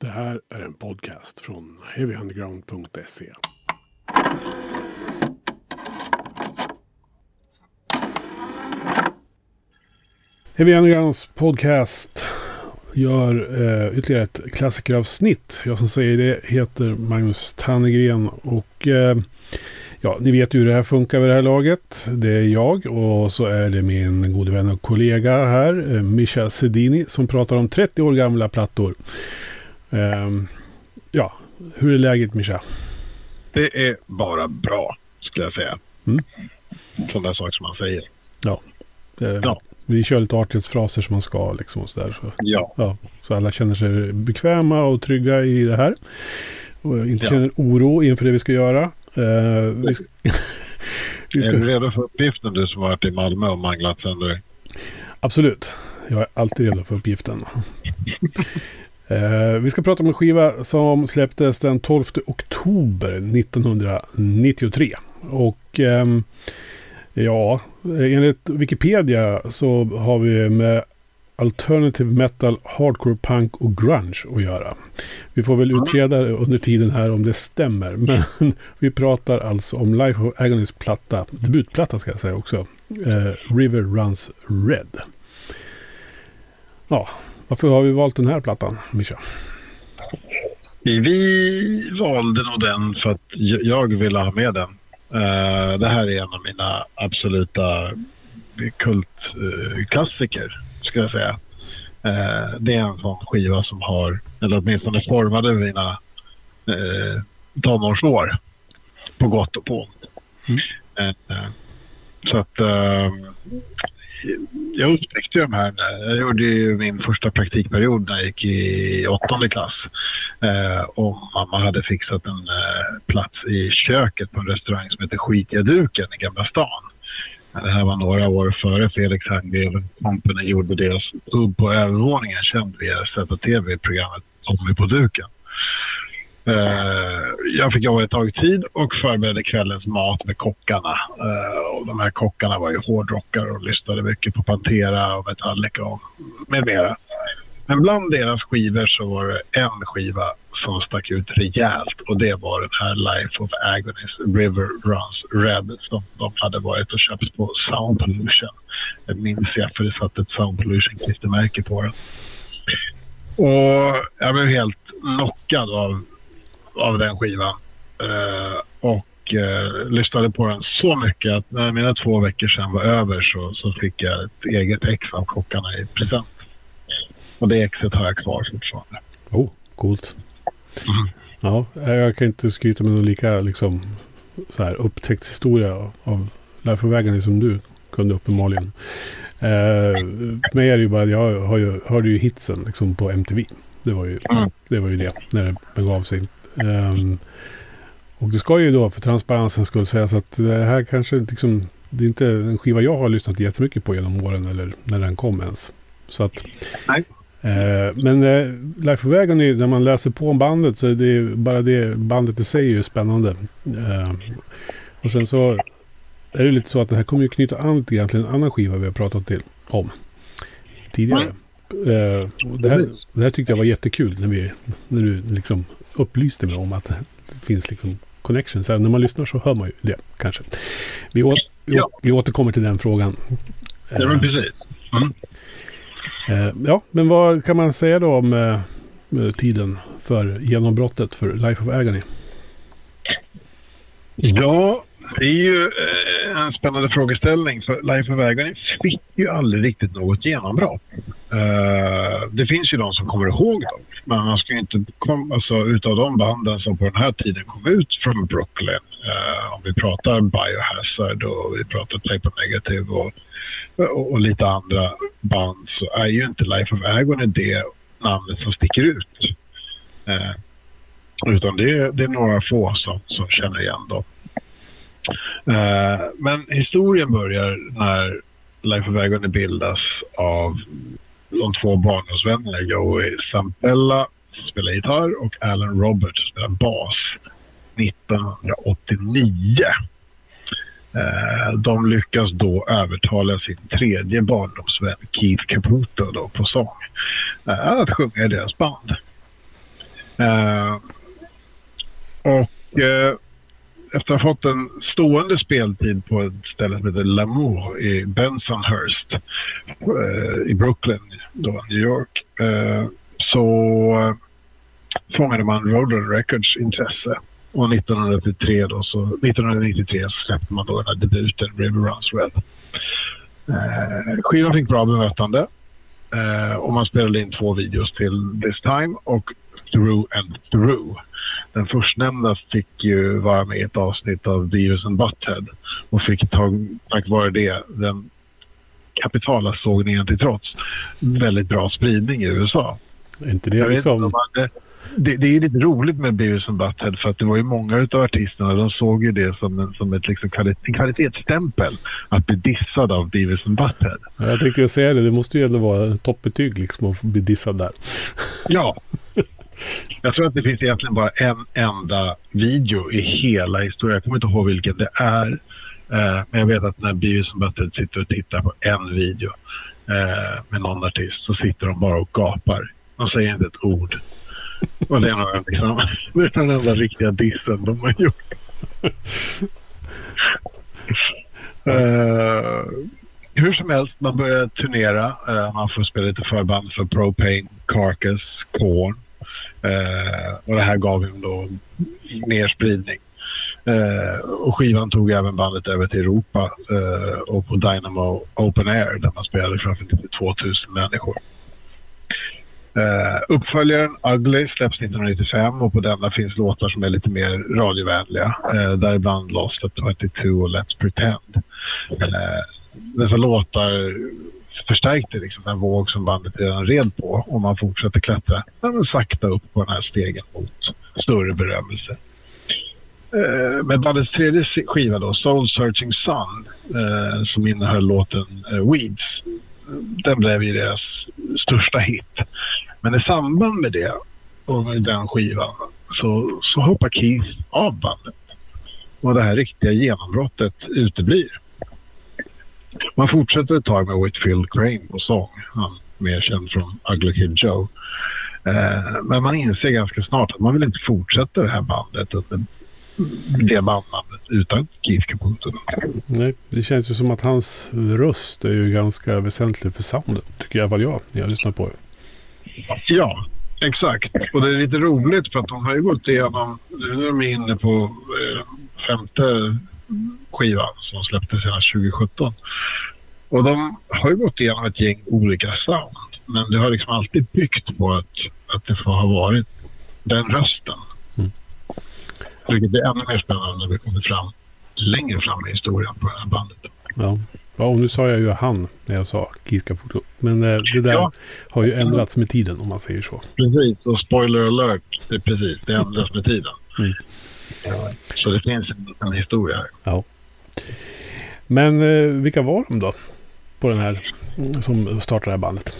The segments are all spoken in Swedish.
Det här är en podcast från heavyunderground.se. Heavy Undergrounds podcast gör eh, ytterligare ett klassikeravsnitt. Jag som säger det heter Magnus Tannegren och eh, ja, ni vet ju hur det här funkar vid det här laget. Det är jag och så är det min gode vän och kollega här, eh, Mischa Sedini, som pratar om 30 år gamla plattor. Ehm, ja, hur är läget Mischa? Det är bara bra, skulle jag säga. Mm. Sådana saker som man säger. Ja. Eh, Ja. Vi kör lite artighetsfraser som man ska liksom och sådär. Så, Ja. ja, så alla känner sig bekväma och trygga i det här. Och inte Ja. känner oro inför det vi ska göra. Eh, vi ska, vi Är ska, du redo för uppgiften du som varit i Malmö och manglat sönder absolut. Jag är alltid redo för uppgiften. Eh, vi ska prata om en skiva som släpptes den 12 oktober 1993. Och ehm, ja, enligt Wikipedia så har vi med alternative metal, hardcore punk och grunge att göra. Vi får väl utreda under tiden här om det stämmer. Men vi pratar alltså om Life of Agonys platta, debutplatta ska jag säga också. Eh, River Runs Red. Ja, varför har vi valt den här plattan, Mischa? Vi valde nog den för att jag ville ha med den. Eh, det här är en av mina absoluta kultklassiker, ska jag säga. Eh, det är en sån skiva som har, eller åtminstone formade mina uh, tonårsår. På gott och på ont. Mm. Eh, eh, så att eh, jag upptäckte de här. Jag gjorde ju min första praktikperiod när jag gick i åttonde klass. Eh, och mamma hade fixat en eh, plats i köket på en restaurang som heter Skitiga duken i Gamla stan. Det här var några år före Felix Herngren Company gjorde deras pub på övervåningen känd via ZTV-programmet Tommy på duken. Eh, jag fick jobba ett tag tid och förberedde kvällens mat med kockarna. Eh, och de här kockarna var ju hårdrockare och lyssnade mycket på Pantera och Metallica och med mera. Men bland deras skivor så var det en skiva som stack ut rejält och det var den här Life of Agonies River Runs Red som de hade varit och köpt på Sound Pollution. Det minns jag för det satt ett Sound Pollution-klistermärke på den. Och jag blev helt knockad av, av den skivan. Eh, och eh, lyssnade på den så mycket att när mina två veckor sedan var över så, så fick jag ett eget ex av kockarna i present. Och det exet har jag kvar fortfarande. Oh, coolt. Mm. Ja, jag kan inte skryta med någon lika liksom, så här, upptäcktshistoria av Agony som du kunde uppenbarligen. Eh, för mig är det ju bara, jag har ju, hörde ju hitsen liksom, på MTV. Det var ju, Mm. det var ju det, när det begav sig. Ehm, och det ska ju då för transparensens skull sägas att det här kanske liksom, det är inte en skiva jag har lyssnat jättemycket på genom åren eller när den kom ens. Så att Nej. Eh, men eh, Life of Agony, när man läser på om bandet så är det bara det bandet i sig är ju spännande. Eh, och sen så är det lite så att det här kommer ju knyta an till en annan skiva vi har pratat till, om tidigare. Eh, det, här, det här tyckte jag var jättekul när, vi, när du liksom upplyste mig om att det finns liksom connections. Här, när man lyssnar så hör man ju det kanske. Vi, å, vi, Ja. vi återkommer till den frågan. Ja, men precis. Mm. Eh, ja, men vad kan man säga då om eh, tiden för genombrottet för Life of Agony? Ja, det är ju en spännande frågeställning. För Life of Agony fick ju aldrig riktigt något genombrott. Uh, det finns ju de som kommer ihåg dem. Men man ska ju inte komma, alltså, utav de banden som på den här tiden kom ut från Brooklyn. uh, om vi pratar Biohazard och vi pratar Type of Negative och, och, och lite andra band så är ju inte Life of Agony det namnet som sticker ut. Uh, utan det är, det är några få som, som känner igen dem. Eh, men historien börjar när Life of Agony bildas av de två barndomsvännerna Joey Sampella som spelar gitarr och Alan Roberts som spelar bas 1989. Eh, de lyckas då övertala sin tredje barndomsvän Keith Caputo då på sång eh, att sjunga i deras band. Och efter att ha fått en stående speltid på ett ställe som heter Lamour i Bensonhurst eh, i Brooklyn, då New York, eh, så eh, fångade man Roadrunner Records intresse. Och 1993 då, så, 1993 så släppte man då den här debuten River Runs Red. Eh, skivan fick bra bemötande eh, och man spelade in två videos till This Time och Through and Through. Den förstnämnda fick ju vara med i ett avsnitt av Beavis and Butthead och fick tag, tack vare det den kapitalasågningen till trots väldigt bra spridning i USA. Är inte det liksom... Det, det, är lite roligt med Beavis and Butthead för att det var ju många av artisterna de såg ju det som en, som ett, liksom kvalit, en kvalitetsstämpel att bli dissad av Beavis and Butthead. Jag tänkte ju säga det, det måste ju ändå vara toppbetyg liksom att bli dissad där. Ja. Jag tror att det finns egentligen bara en enda video i hela historien. Jag kommer inte ihåg vilken det är. Eh, men jag vet att när Butthead sitter och tittar på en video eh, med någon artist så sitter de bara och gapar. De säger inte ett ord. Och det är nog liksom, det är den enda riktiga dissen de har gjort. uh, hur som helst, man börjar turnera. Uh, man får spela lite förband för Propane, Carcass, Korn. Eh, och det här gav ju då mer spridning. Eh, och skivan tog även bandet över till Europa eh, och på Dynamo Open Air där man spelade framför 2000 människor. Uh, uppföljaren Ugly släpps 1995 och på denna finns låtar som är lite mer radiovänliga. Uh, däribland Lost at 22 och Let's Pretend. Uh, dessa låtar förstärkte liksom den våg som bandet redan red på och man fortsatte klättra men sakta upp på den här stegen mot större berömmelse. Eh, med bandets tredje skiva då, Soul Searching Sun, eh, som innehöll låten eh, Weeds, den blev ju deras största hit. Men i samband med det och med den skivan så, så hoppar Keith av bandet. Och det här riktiga genombrottet uteblir. Man fortsätter ett tag med Whitfield Crane på sång. Han mer känd från Ugly Kid Joe. Eh, men man inser ganska snart att man vill inte fortsätta det här bandet det bandnamnet utan Keith Caputo. Nej, det känns ju som att hans röst är ju ganska väsentlig för soundet. Tycker i alla fall jag när jag lyssnar på det. Ja, exakt. Och det är lite roligt för att de har ju gått igenom, nu är de inne på eh, femte skivan som släpptes sedan 2017. Och de har ju gått igenom ett gäng olika sound. Men det har liksom alltid byggt på att, att det får ha varit den rösten. Mm. Vilket är ännu mer spännande när vi kommer fram längre fram i historien på det här bandet. Ja. Ja, och nu sa jag ju han när jag sa Kiska Foto. Men eh, det där ja. har ju ändrats med tiden om man säger så. Precis, och spoiler alert, det är precis, det ändras med tiden. Mm. Så det finns en, en historia här. Ja. Men eh, vilka var de då? På den här som startade det här bandet?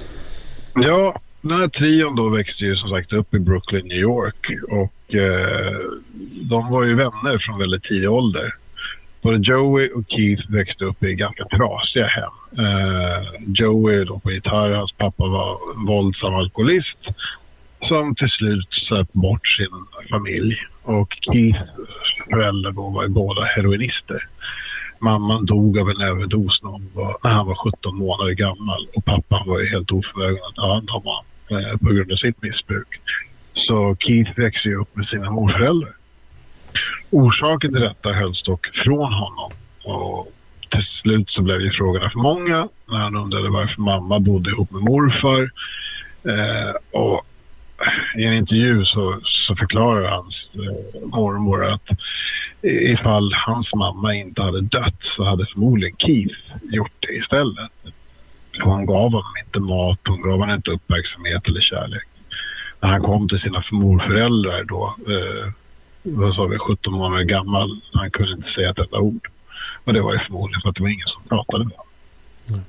Ja, den här trion då växte ju som sagt upp i Brooklyn, New York. Och eh, de var ju vänner från väldigt tidig ålder både Joey och Keith växte upp i ganska trasiga hem. Uh, Joey då på gitarr, hans pappa var våldsam alkoholist som till slut söp bort sin familj. Och Keiths föräldrar då var båda heroinister. Mamman dog av en överdos när han var 17 månader gammal och pappan var ju helt oförmögen att ta hand om honom eh, på grund av sitt missbruk. Så Keith växte ju upp med sina morföräldrar. Orsaken till detta hölls dock från honom. Och till slut så blev ju frågorna för många när han undrade varför mamma bodde ihop med morfar. Eh, och i en intervju så, så förklarar hans eh, mormor att ifall hans mamma inte hade dött så hade förmodligen Keith gjort det istället. hon gav honom inte mat, hon gav honom inte uppmärksamhet eller kärlek. När han kom till sina morföräldrar då eh, vad sa vi, 17 månader gammal. Han kunde inte säga ett enda ord. Och det var ju förmodligen för att det var ingen som pratade med honom.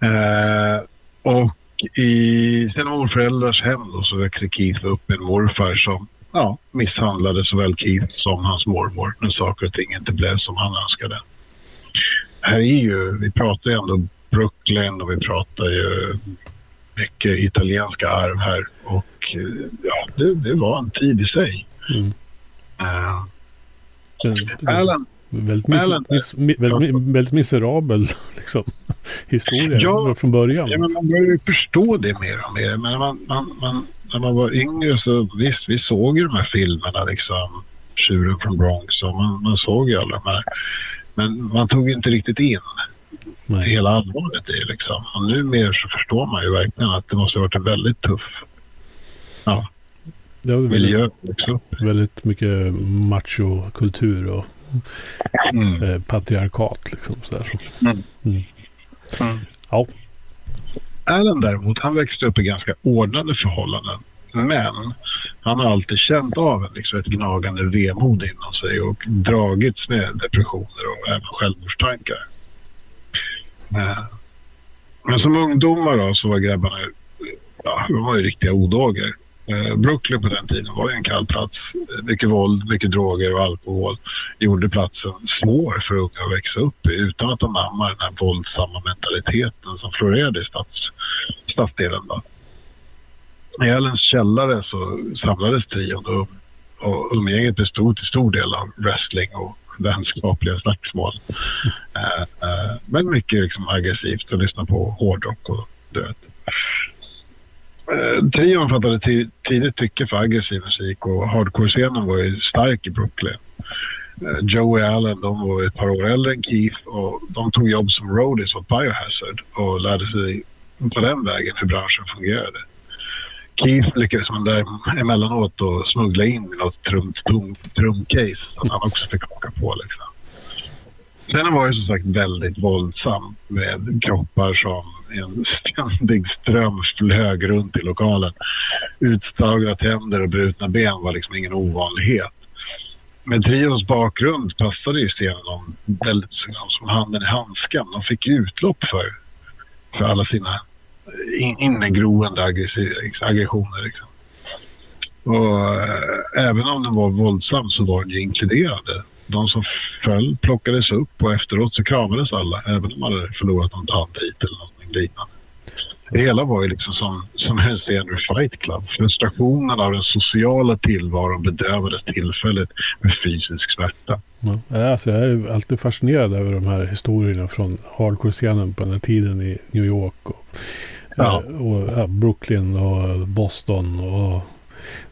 Mm. Eh, och i sina morföräldrars hem då, så växte Keith upp med en morfar som ja, misshandlade såväl Keith som hans mormor när saker och ting inte blev som han önskade. Här är ju, vi pratar ju ändå Brooklyn och vi pratar ju mycket italienska arv här och ja, det, det var en tid i sig. Mm. Uh, Alan, väldigt, mis, mis, mis, väldigt, väldigt miserabel liksom, historia ja, från början. Ja, men man börjar ju förstå det mer och mer. Men man, man, man, när man var yngre så visst, vi såg ju de här filmerna liksom. Tjuren från Bronx och man, man såg ju alla de här. Men man tog inte riktigt in Nej. hela allvaret i liksom. Och numera så förstår man ju verkligen att det måste ha varit en väldigt tuff ja, det miljö. Väldigt, väldigt mycket machokultur och mm. eh, patriarkat liksom. Sådär. Mm. Mm. Mm. Ja. Alan däremot, han växte upp i ganska ordnade förhållanden. Men han har alltid känt av liksom ett gnagande vemod inom sig och dragits med depressioner och även självmordstankar. Eh, men som ungdomar då så var grabbarna ja, de var ju riktiga odågor. Eh, Brooklyn på den tiden var ju en kall plats. Mycket våld, mycket droger och alkohol gjorde platsen svår för unga att växa upp i utan att de ammar den här våldsamma mentaliteten som florerade i stads, stadsdelen. Då. I Allens källare så samlades trion och, och umgänget bestod till stor del av wrestling och vänskapliga slagsmål. Uh, uh, men mycket liksom aggressivt att lyssna på hårdrock och du vet. Uh, trion fattade tidigt tycke för aggressiv musik och hardcore-scenen var ju stark i Brooklyn. Eh, Joey Allen de var ett par år äldre än Keith och de tog jobb som roadies åt Biohazard och lärde sig på den vägen hur branschen fungerade. Keith lyckades man där emellanåt och smuggla in i något trumt trumcase som han också fick åka på. Liksom. Sen var det som sagt väldigt våldsam med kroppar som en ständig ström flög runt i lokalen. Utslagna tänder och brutna ben var liksom ingen ovanlighet. Med trions bakgrund passade ju scenen om väldigt som handen i handsken. De fick utlopp för, för alla sina eh, innegroende aggressioner. Liksom. Och äh, även om den var våldsam så var den ju inkluderande. De som föll plockades upp och efteråt så kramades alla, även om man hade förlorat någon tandbit eller något liknande. Det hela var ju liksom som, som en scen ur Fight Club. Frustrationen av den sociala tillvaron bedövades tillfället med fysisk smärta. Ja, alltså jag är alltid fascinerad över de här historierna från hardcore-scenen på den här tiden i New York. Och Ja. Och, ja, Brooklyn och Boston och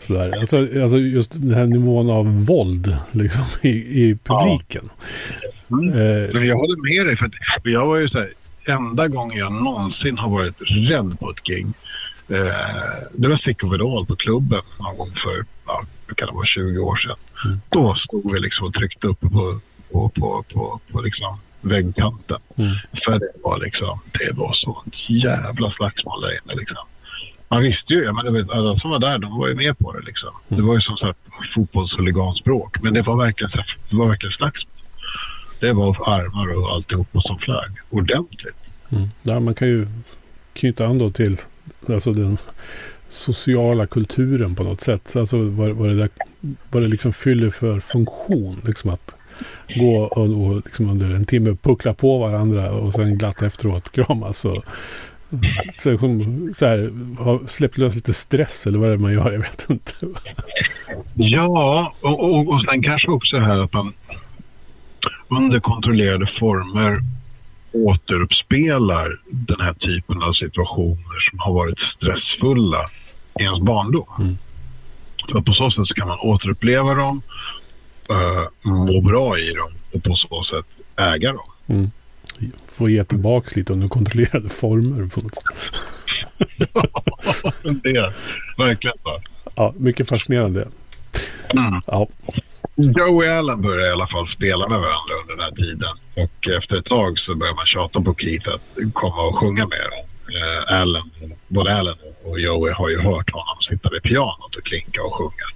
sådär. Alltså, alltså just den här nivån av våld liksom, i, i publiken. Ja. Mm. Eh, Men jag håller med dig. För att jag var ju så här, enda gången jag någonsin har varit rädd på ett gig. Eh, det var Sick Overall på klubben någon gång för, ja, kan det vara 20 år sedan. Mm. Då stod vi liksom och tryckte upp på, på, på, på, på liksom väggkanten. Mm. För det var liksom, det var så jävla slagsmål där inne liksom. Man visste ju, men vet, alla som var där, de var ju med på det liksom. Mm. Det var ju som sagt fotbollshuliganspråk, men det var verkligen, det var verkligen slagsmål. Det var armar och alltihopa som flög ordentligt. Mm. Ja, man kan ju knyta an då till alltså den sociala kulturen på något sätt. Alltså vad, vad, det, där, vad det liksom fyller för funktion. Liksom att gå och, och liksom under en timme puckla på varandra och sen glatt efteråt kramas. Och, så, så här, har släppt lös lite stress eller vad det är man gör, jag vet inte. Ja, och, och, och sen kanske också här att man under kontrollerade former återuppspelar den här typen av situationer som har varit stressfulla i ens barndom. Mm. För på så sätt så kan man återuppleva dem uh, må bra i dem och på så sätt äga dem. Mm. Få ge tillbaka lite under kontrollerade former på något sätt. ja, det är verkligen så. Ja, mycket fascinerande. Mm. Ja. Joey och Allen började i alla fall spela med varandra under den här tiden. Och efter ett tag så började man tjata på Keith att komma och sjunga med dem. Eh, Allen, både Allen och Joey har ju hört honom sitta vid pianot och klinka och sjunga.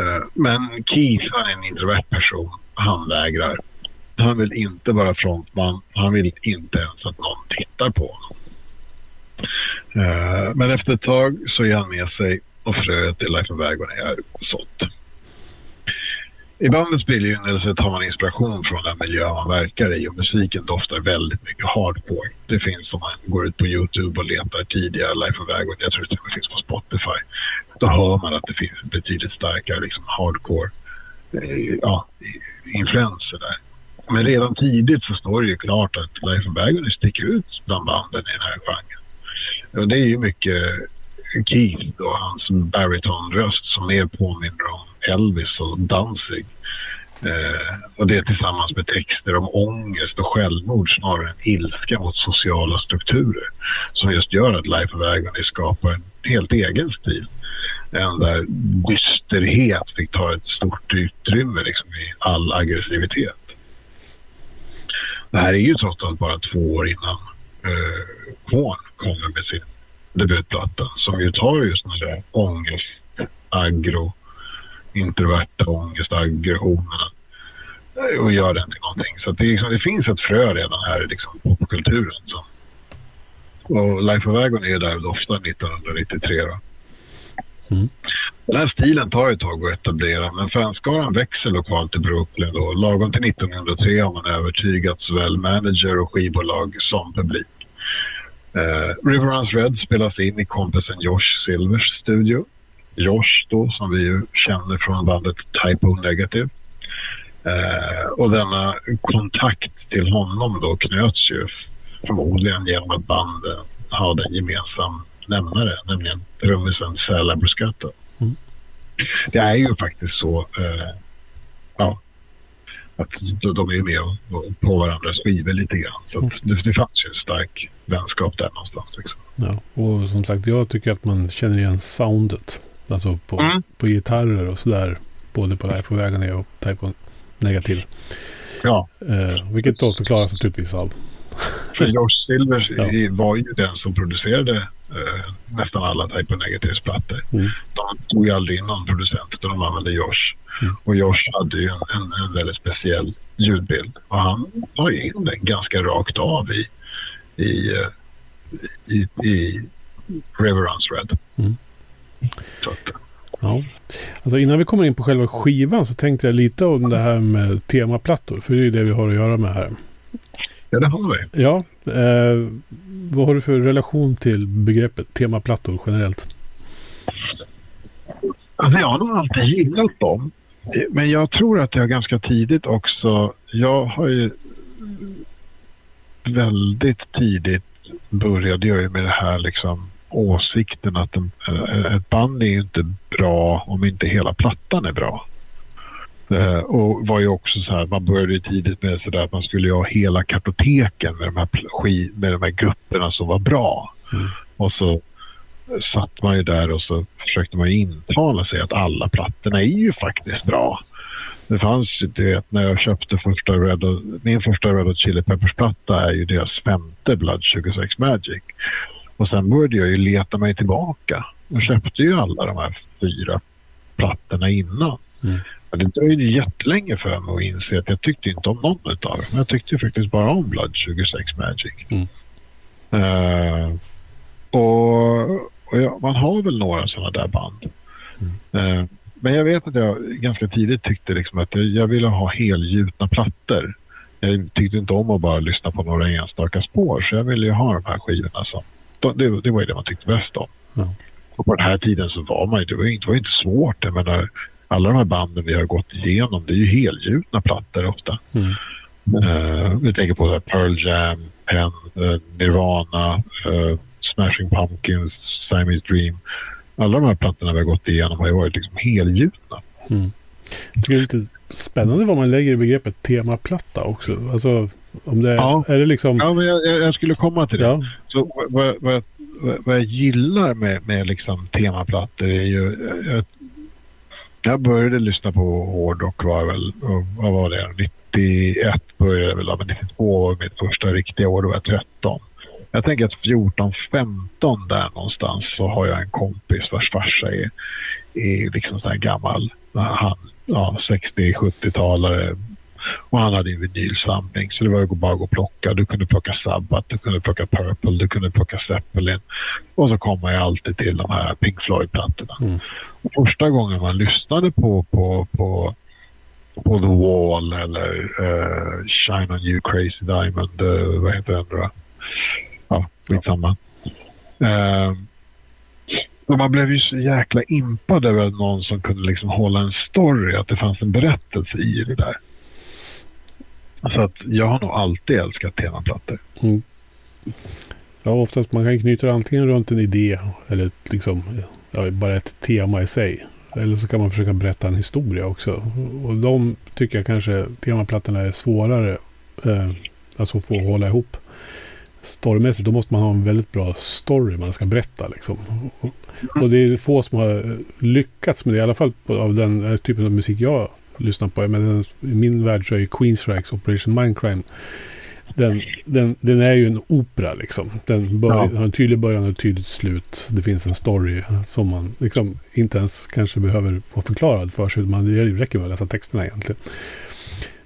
Eh, men Keith han är en introvert person. Han vägrar. Han vill inte vara frontman. Han vill inte ens att någon tittar på honom. Eh, men efter ett tag så är han med sig och fröet är Life of Wagon är i bandets begynnelse tar man inspiration från den miljö man verkar i och musiken doftar väldigt mycket hardcore. Det finns om man går ut på Youtube och letar tidiga Life of Wagon, jag tror det finns på Spotify. Då hör man att det finns betydligt starkare liksom hardcore eh, ja, influenser där. Men redan tidigt så står det ju klart att Life of Wagon sticker ut bland banden i den här genren. Och det är ju mycket Keith och hans baritonröst som mer påminner om Elvis och Danzig. Eh, och det tillsammans med texter om ångest och självmord snarare än ilska mot sociala strukturer som just gör att Life of Agony skapar en helt egen stil. En där dysterhet fick ta ett stort utrymme liksom, i all aggressivitet. Det här är ju trots allt bara två år innan eh, Korn kommer med sin debutplatta som ju tar just den där ångest, aggro, introverta ångest, aggressionerna och gör den till någonting. Så det, liksom, det, finns ett frö redan här i liksom, popkulturen. Så. Och Life of Wagon är där ofta 1993. Då. Mm. Den här stilen tar ett tag att etablera men fanskaran växer lokalt i Brooklyn. Då. Lagom till 1903 har man övertygat såväl manager och skivbolag som publik. Eh, River Runs Red spelas in i kompisen Josh Silvers studio. Josh då, som vi ju känner från bandet Typo Negative. Eh, och denna kontakt till honom då knöts ju förmodligen genom att bandet hade en gemensam nämnare, nämligen trummisen Sal Bruscato. Mm. Det är ju faktiskt så eh, ja, att de är med på varandras skivor lite grann. Så mm. det, det fanns ju en stark vänskap där någonstans. Liksom. Ja, och som sagt, jag tycker att man känner igen soundet. Alltså på, mm. på gitarrer och sådär. Både på Life of Agony och Type Negativ. Ja. Eh, vilket då förklaras naturligtvis av för Josh Silvers ja. var ju den som producerade eh, nästan alla Type of Negatives plattor. Mm. De tog ju aldrig in någon producent utan de använde Josh. Mm. Och Josh hade ju en, en, en, väldigt speciell ljudbild. Och han la in den ganska rakt av i, i, eh, i, i Runs Red. Mm. Ja. Alltså innan vi kommer in på själva skivan så tänkte jag lite om det här med temaplattor. För det är det vi har att göra med här. Ja, det har vi. Ja. Eh, vad har du för relation till begreppet temaplattor generellt? Alltså jag har nog alltid gillat dem. Men jag tror att jag ganska tidigt också... Jag har ju väldigt tidigt började jag ju med det här liksom åsikten att en, ett band är ju inte bra om inte hela plattan är bra. Uh, och var ju också så här, man började ju tidigt med så där att man skulle ha hela kartoteken med de här, med de här grupperna som var bra. Mm. Och så satt man ju där och så försökte man intala sig att alla plattorna är ju faktiskt bra. Det fanns ju, du vet, när jag köpte första Red min första Red Hot Chili Peppers-platta är ju deras femte Blood 26 Magic. Och sen började jag ju leta mig tillbaka. Jag köpte ju alla de här fyra plattorna innan. Mm. Men det dröjde jättelänge för mig att inse att jag tyckte inte om någon av dem. Jag tyckte faktiskt bara om Blood 26 Magic. Mm. Uh, och, och ja, man har väl några sådana där band. Mm. Uh, men jag vet att jag ganska tidigt tyckte liksom att jag, jag ville ha helgjutna plattor. Jag tyckte inte om att bara lyssna på några enstaka spår så jag ville ju ha de här skivorna som... Det, det var ju det man tyckte bäst om. Mm. Och på den här tiden så var man ju... Det var inte, det var inte svårt. Jag menar, alla de här banden vi har gått igenom, det är ju helgjutna plattor ofta. Mm. Uh, vi tänker på Pearl Jam, Pen, uh, Nirvana, uh, Smashing Pumpkins, Siamese Dream. Alla de här plattorna vi har gått igenom har ju varit liksom helgjutna. Mm. Jag tycker det är lite spännande vad man lägger i begreppet temaplatta också. Alltså, om det, ja. är det liksom... Ja, men jag, jag skulle komma till det. Ja. Så vad, vad, vad jag gillar med, med liksom temaplattor är ju... Jag, jag började lyssna på hårdrock var väl, vad var det, 91 började jag väl, men 92 var mitt första riktiga år, då var jag 13. Jag tänker att 14, 15 där någonstans så har jag en kompis vars farsa är, är liksom sån här gammal, han, ja, 60-70-talare, och han hade en vinylsamling så det var ju bara att gå och plocka. Du kunde plocka Sabbath, du kunde plocka Purple, du kunde plocka Zeppelin. Och så kom man ju alltid till de här Pink Floyd-plattorna. Mm. Första gången man lyssnade på, på, på på The Wall eller uh, Shine on You Crazy Diamond. Uh, vad heter den då? Ja, skitsamma. Uh, och man blev ju så jäkla impad över någon som kunde liksom hålla en story, att det fanns en berättelse i det där. Så att jag har nog alltid älskat temaplattor. Mm. Ja, oftast man kan knyta antingen runt en idé eller liksom, ja, bara ett tema i sig. Eller så kan man försöka berätta en historia också. Och de tycker jag kanske temaplattorna är svårare. Eh, alltså få hålla ihop. Storymässigt då måste man ha en väldigt bra story man ska berätta. Liksom. Och, och det är få som har lyckats med det. I alla fall på, av den eh, typen av musik jag lyssnar på. Men i min värld så är ju Queensrÿches Operation Mindcrime den, den, den är ju en opera liksom. Den bör, ja. har en tydlig början och ett tydligt slut. Det finns en story som man liksom inte ens kanske behöver få förklarad för sig. Man, det räcker med att läsa texterna egentligen.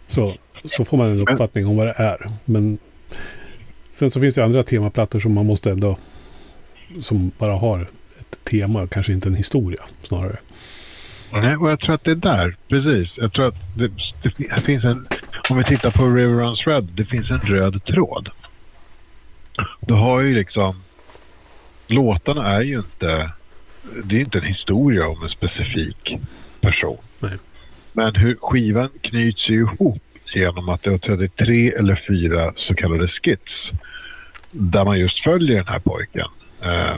Så, så får man en uppfattning om vad det är. Men sen så finns det andra temaplattor som man måste ändå som bara har ett tema, kanske inte en historia snarare. Nej, och jag tror att det är där, precis. Jag tror att det, det finns en om vi tittar på River Runs Red, det finns en röd tråd. Du har ju liksom... Låtarna är ju inte... Det är inte en historia om en specifik person. Nej. Men hur skivan knyts ju ihop genom att det är 33 eller fyra så kallade skits. Där man just följer den här pojken. Eh,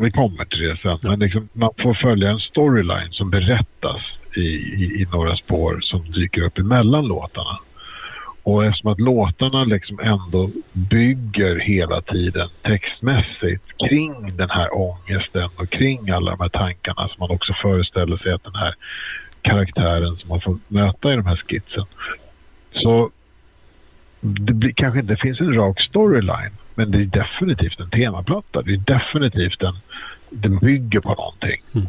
vi kommer till det sen. Men liksom, man får följa en storyline som berättas i, i, i några spår som dyker upp emellan låtarna. Och eftersom att låtarna liksom ändå bygger hela tiden textmässigt kring den här ångesten och kring alla de här tankarna som man också föreställer sig att den här karaktären som man får möta i de här skitsen. Så det blir, kanske inte finns en rak storyline men det är definitivt en temaplatta. Det är definitivt en... Den bygger på någonting. Mm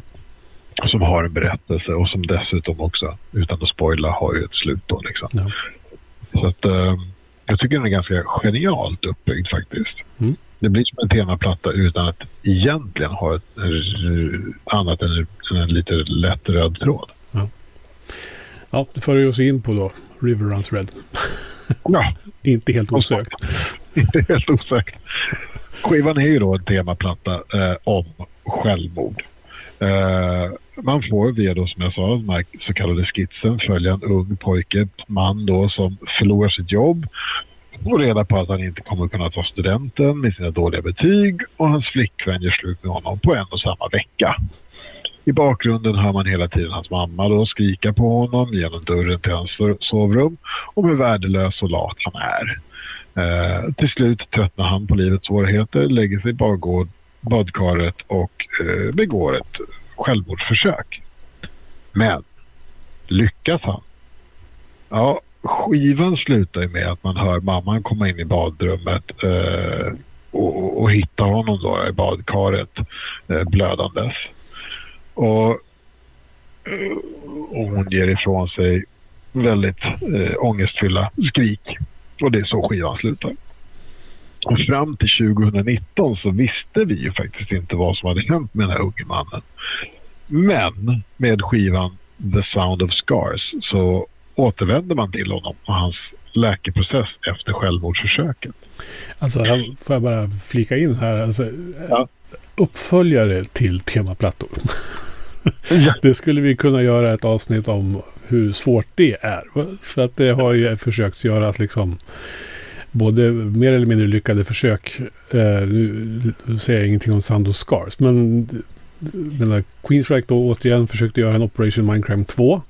som har en berättelse och som dessutom också, utan att spoila, har ju ett slut då liksom. Ja. Så att eh, jag tycker den är ganska genialt uppbyggd faktiskt. Mm. Det blir som en temaplatta utan att egentligen ha ett annat än en lite lätt röd tråd. Ja, ja det för oss in på då River Runs Red. Ja. Inte helt osökt. Inte helt osäkert. Skivan är ju då en temaplatta eh, om självmord. Eh, man får via då som jag sa, den här så kallade skitsen följa en ung pojke, man då som förlorar sitt jobb får reda på att han inte kommer kunna ta studenten med sina dåliga betyg och hans flickvän gör slut med honom på en och samma vecka. I bakgrunden hör man hela tiden hans mamma då skrika på honom genom dörren till hans sovrum om hur värdelös och lat han är. Eh, till slut tröttnar han på livets svårigheter, lägger sig i badkaret och eh, begår ett självmordsförsök. Men lyckas han? Ja, skivan slutar ju med att man hör mamman komma in i badrummet eh, och, och, hitta honom då i badkaret eh, blödandes. Och, eh, och hon ger ifrån sig väldigt eh, ångestfyllda skrik. Och det är så skivan slutar. Och fram till 2019 så visste vi ju faktiskt inte vad som hade hänt med den här unge mannen. Men med skivan The Sound of Scars så återvände man till honom och hans läkeprocess efter självmordsförsöket. Alltså, får jag bara flika in här. Alltså, ja. Uppföljare till temaplattor. Det skulle vi kunna göra ett avsnitt om hur svårt det är. För att det har ju försökt göras liksom både mer eller mindre lyckade försök. Eh, nu säger jag ingenting om Sand Scars. Men den Queensryche då återigen försökte göra en Operation Mindcrime 2.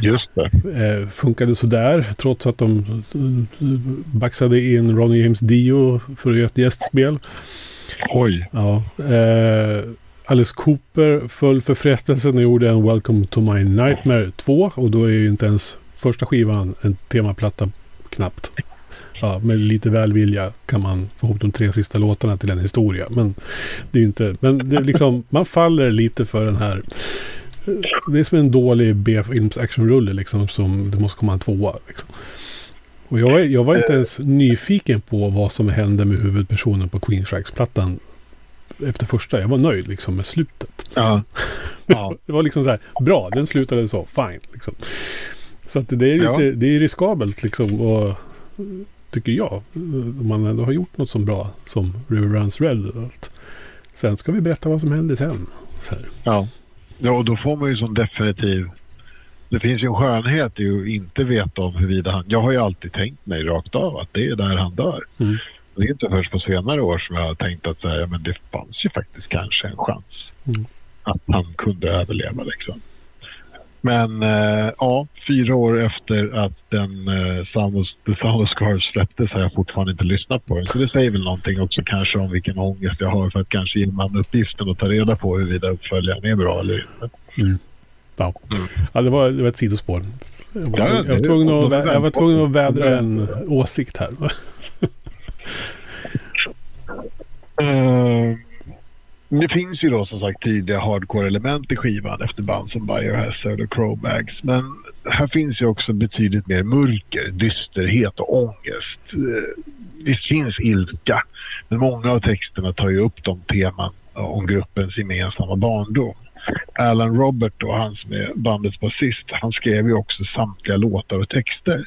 Just det. Eh, funkade sådär trots att de eh, baxade in Ronnie James Dio för att göra ett gästspel. Oj. Ja. Eh, Alice Cooper föll för frestelsen och gjorde en Welcome to My Nightmare 2. Och då är ju inte ens första skivan en temaplatta knappt ja, med lite välvilja kan man få ihop de tre sista låtarna till en historia. Men det är inte, men det är liksom, man faller lite för den här det är som en dålig B-films actionrulle liksom som det måste komma en tvåa. Liksom. Och jag, jag var inte ens nyfiken på vad som hände med huvudpersonen på Queen Queensryche-plattan efter första. Jag var nöjd liksom med slutet. Ja. Ja. det var liksom så här, bra, den slutade så, fine. Liksom. Så att det är lite, ja. det är riskabelt liksom. Och, tycker jag. Om man ändå har gjort något så bra som River Runs Red. Och allt. Sen ska vi berätta vad som hände sen. Ja. ja, och då får man ju som definitiv... Det finns ju en skönhet i att inte veta om huruvida han... Jag har ju alltid tänkt mig rakt av att det är där han dör. Mm. Det är inte först på senare år som jag har tänkt att säga, men det fanns ju faktiskt kanske en chans mm. att han kunde överleva. Liksom. Men eh, ja, fyra år efter att den eh, Sound The släpptes har jag fortfarande inte lyssnat på den. Så det säger väl någonting också kanske om vilken ångest jag har för att kanske ge man uppgiften och ta reda på huruvida uppföljaren är bra eller inte. Mm. Ja. Mm. ja, det var, det var ett sidospår. Jag var, ja, jag var, tvungen, att, jag var tvungen att vädra en åsikt här. uh, det finns ju då som sagt tidiga hardcore-element i skivan efter band som Biohazard och Crowbags. Men här finns ju också betydligt mer mörker, dysterhet och ångest. Uh, visst finns ilska, men många av texterna tar ju upp de teman om gruppens gemensamma barndom. Alan Robert, då, han som är bandets basist, han skrev ju också samtliga låtar och texter.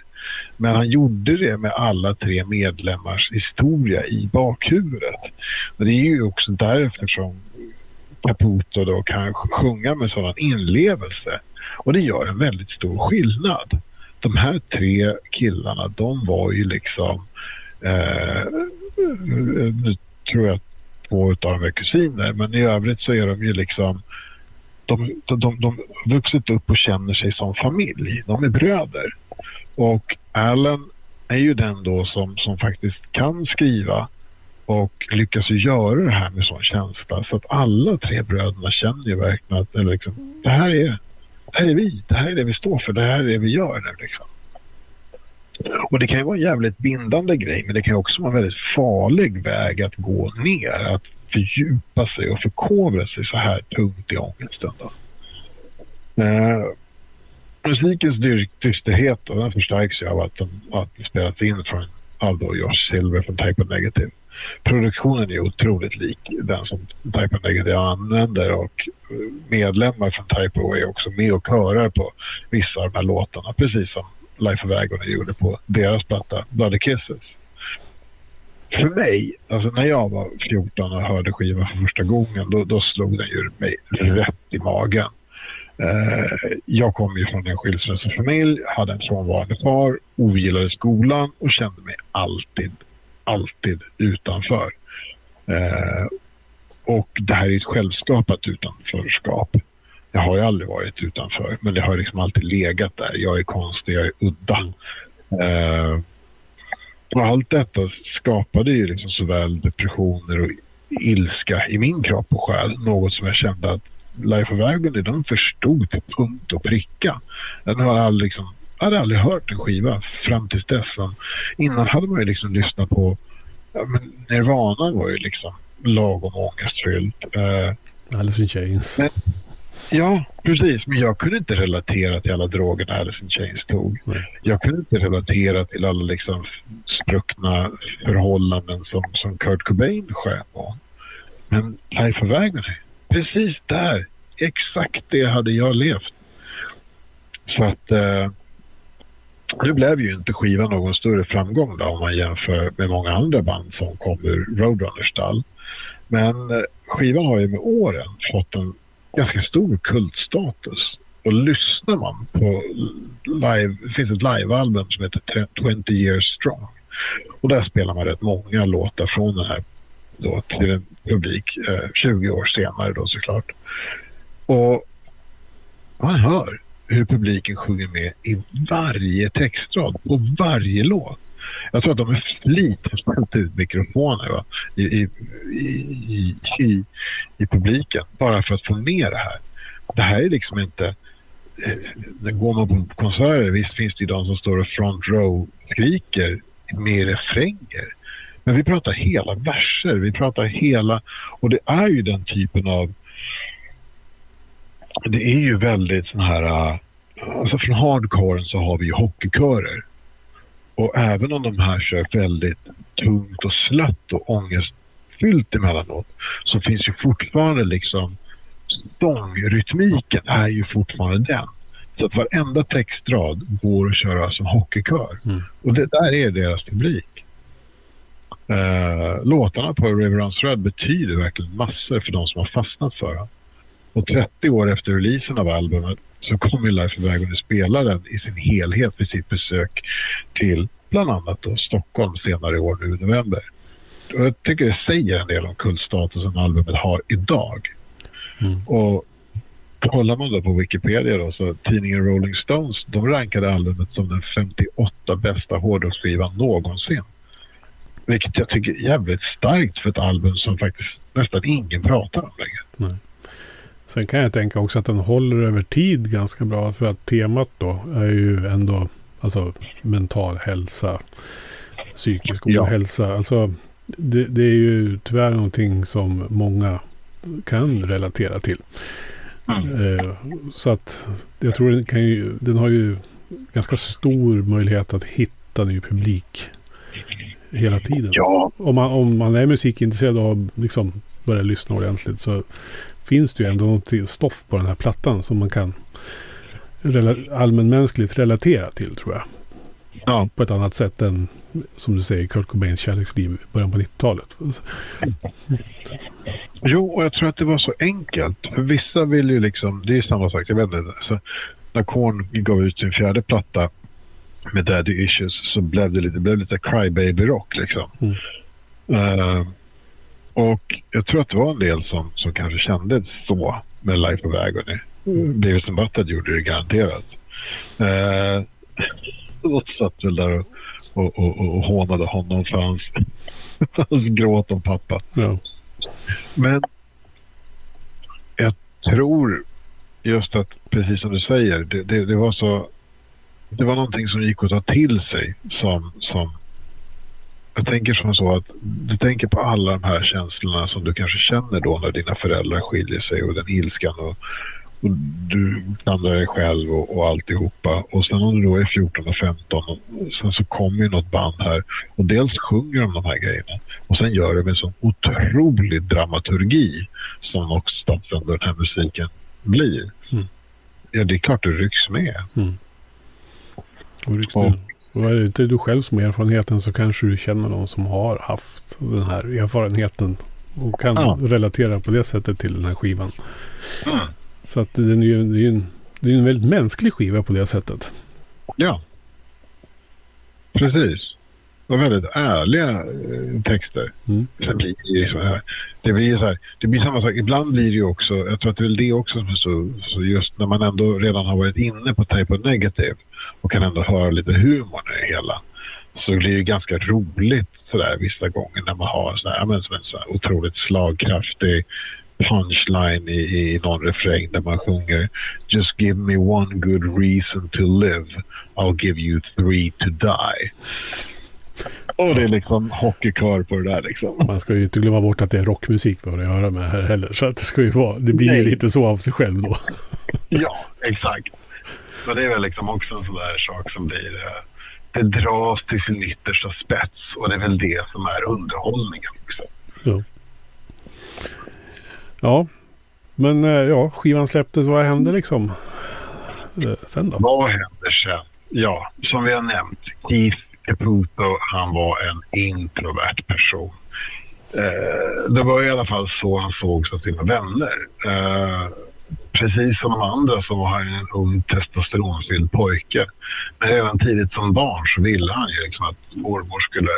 Men han gjorde det med alla tre medlemmars historia i bakhuvudet. Och det är ju också därför som Caputo då kan sjunga med sådan inlevelse. Och det gör en väldigt stor skillnad. De här tre killarna, de var ju liksom... Eh, nu tror jag att två av dem är kusiner, men i övrigt så är de ju liksom... De, de, de, de har vuxit upp och känner sig som familj. De är bröder. Och Alan är ju den då som, som faktiskt kan skriva och lyckas ju göra det här med sån känsla så att alla tre bröderna känner ju verkligen att eller liksom, det, här är, det här är vi, det här är det vi står för, det här är det vi gör nu liksom. Och det kan ju vara en jävligt bindande grej men det kan också vara en väldigt farlig väg att gå ner, att fördjupa sig och förkovra sig så här tungt i ångesten. Då. Eh, musikens dysterhet den förstärks ju av att den, att spelats in från Aldo och Josh Silver från Type of Negative. Produktionen är otroligt lik den som Type of Negative använder och eh, medlemmar från Type of är också med och körar på vissa av de här låtarna precis som Life of Agony gjorde på deras platta Bloody Kisses. För mig, alltså när jag var 14 och hörde skivan för första gången, då, då slog den ju mig rätt i magen. Eh, jag kom ju från en skilsmässofamilj, hade en frånvarande far, ogillade skolan och kände mig alltid, alltid utanför. Eh, och det här är ett självskapat utanförskap. Jag har ju aldrig varit utanför, men det har liksom alltid legat där. Jag är konstig, jag är udda. Eh, och allt detta skapade ju liksom såväl depressioner och ilska i min kropp och själ. Något som jag kände att Life of Agony, de förstod till punkt och pricka. Den har aldrig liksom, jag hade aldrig hört en skiva fram tills dess. Innan hade man ju liksom lyssnat på ja, men Nirvana var ju liksom lagom ångestfyllt. Uh, Alice in Chains. Men, ja, precis. Men jag kunde inte relatera till alla drogerna Alice in Chains tog. Nej. Jag kunde inte relatera till alla liksom spruckna förhållanden som, som Kurt Cobain sköt på. Men Life of Agony, precis där. Exakt det hade jag levt. Så att eh, nu blev ju inte skivan någon större framgång då, om man jämför med många andra band som kom ur Roadrunners stall. Men eh, skivan har ju med åren fått en ganska stor kultstatus. Och lyssnar man på live, det finns ett livealbum som heter 20 years strong. Och där spelar man rätt många låtar från den här då till en publik eh, 20 år senare då såklart. Och man hör hur publiken sjunger med i varje textrad, på varje låt. Jag tror att de med flit har ställt ut mikrofoner va? I, i, i, i, i publiken bara för att få med det här. Det här är liksom inte... Eh, går man på konserter, visst finns det de som står och front row skriker med refränger. Men vi pratar hela verser, vi pratar hela... Och det är ju den typen av... Det är ju väldigt sån här... Alltså från hardcore så har vi ju hockeykörer. Och även om de här kör väldigt tungt och slött och ångestfyllt emellanåt så finns ju fortfarande liksom sångrytmiken är ju fortfarande den. Så att varenda textrad går att köra som hockeykör. Mm. Och det där är deras publik. Uh, låtarna på River Runs Red betyder verkligen massor för de som har fastnat för den. Och 30 år efter releasen av albumet så kommer Life of Agony spela den i sin helhet vid sitt besök till bland annat då Stockholm senare i år nu i november. Och jag tycker det säger en del om kultstatusen albumet har idag. Mm. Och kollar man då på Wikipedia då så tidningen Rolling Stones de rankade albumet som den 58 bästa hårdrocksskivan någonsin. Vilket jag tycker är jävligt starkt för ett album som faktiskt nästan ingen pratar om längre. Nej. Sen kan jag tänka också att den håller över tid ganska bra. För att temat då är ju ändå alltså, mental hälsa, psykisk Ja. ohälsa. Alltså, det, det är ju tyvärr någonting som många kan relatera till. Eh, så att jag tror den, kan ju, den har ju ganska stor möjlighet att hitta ny publik hela tiden. Ja, Om, man, om man är musikintresserad och liksom börjat lyssna ordentligt så finns det ju ändå något stoff på den här plattan som man kan rela- allmänmänskligt relatera till tror jag. ja. På ett annat sätt än som du säger Kurt Cobains kärleksliv i början på 90-talet. Jo, och jag tror att det var så enkelt. För vissa vill ju liksom, det är samma sak, jag vet inte. Så när Korn gav ut sin fjärde platta med Daddy Issues så blev det lite, det blev lite crybaby-rock liksom. Mm. Eh, och jag tror att det var en del som, som kanske kände så med Life of Agony. Mm. Beavis and Butthead gjorde det garanterat. Uh, och satt väl där och, och, och, och hånade honom för hans, hans gråt om pappa. Ja. Men jag tror just att, precis som du säger, det, det, det var så... Det var någonting som gick att ta till sig som... som jag tänker som så att du tänker på alla de här känslorna som du kanske känner då när dina föräldrar skiljer sig och den ilskan och, och du klandrar dig själv och, och alltihopa. Och sen om du då är 14 och 15 och sen så kommer ju något band här och dels sjunger de de här grejerna och sen gör det med sån otrolig dramaturgi som också den här musiken blir. Mm. Ja, det är klart du rycks med. Och rycks du- och är det inte du själv som har erfarenheten så kanske du känner någon som har haft den här erfarenheten. Och kan Ja. relatera på det sättet till den här skivan. Så att den är ju, det är en, det är en väldigt mänsklig skiva på det sättet. Ja. Precis. Och väldigt ärliga eh, texter. Mm. Blir det ju så här. Det blir så här. Det blir samma sak. Ibland blir det ju också. Jag tror att det är väl det också som är så, så just när man ändå redan har varit inne på Type of Negative och kan ändå höra lite humor i hela. Så blir det ju ganska roligt sådär vissa gånger när man har så här, ja, men, som en så här otroligt slagkraftig punchline i, i någon refräng där man sjunger Just give me one good reason to live I'll give you three to die. Och det är liksom hockeykör på det där liksom. Man ska ju inte glömma bort att det är rockmusik vi har att göra med här heller. Så att det ska ju vara, det blir ju lite så av sig själv då. Ja, exakt. Så det är väl liksom också en sån där sak som blir... eh, Det dras till sin yttersta spets och det är väl det som är underhållningen också. Ja. Ja, men eh, ja, skivan släpptes. Vad hände liksom eh, sen då? Vad händer sen? Ja, som vi har nämnt, Keith Caputo, han var en introvert person. Eh, det var i alla fall så han sågs av sina vänner. Eh, precis som de andra så var han en ung testosteronfylld pojke. Men redan tidigt som barn så ville han ju liksom att mormor skulle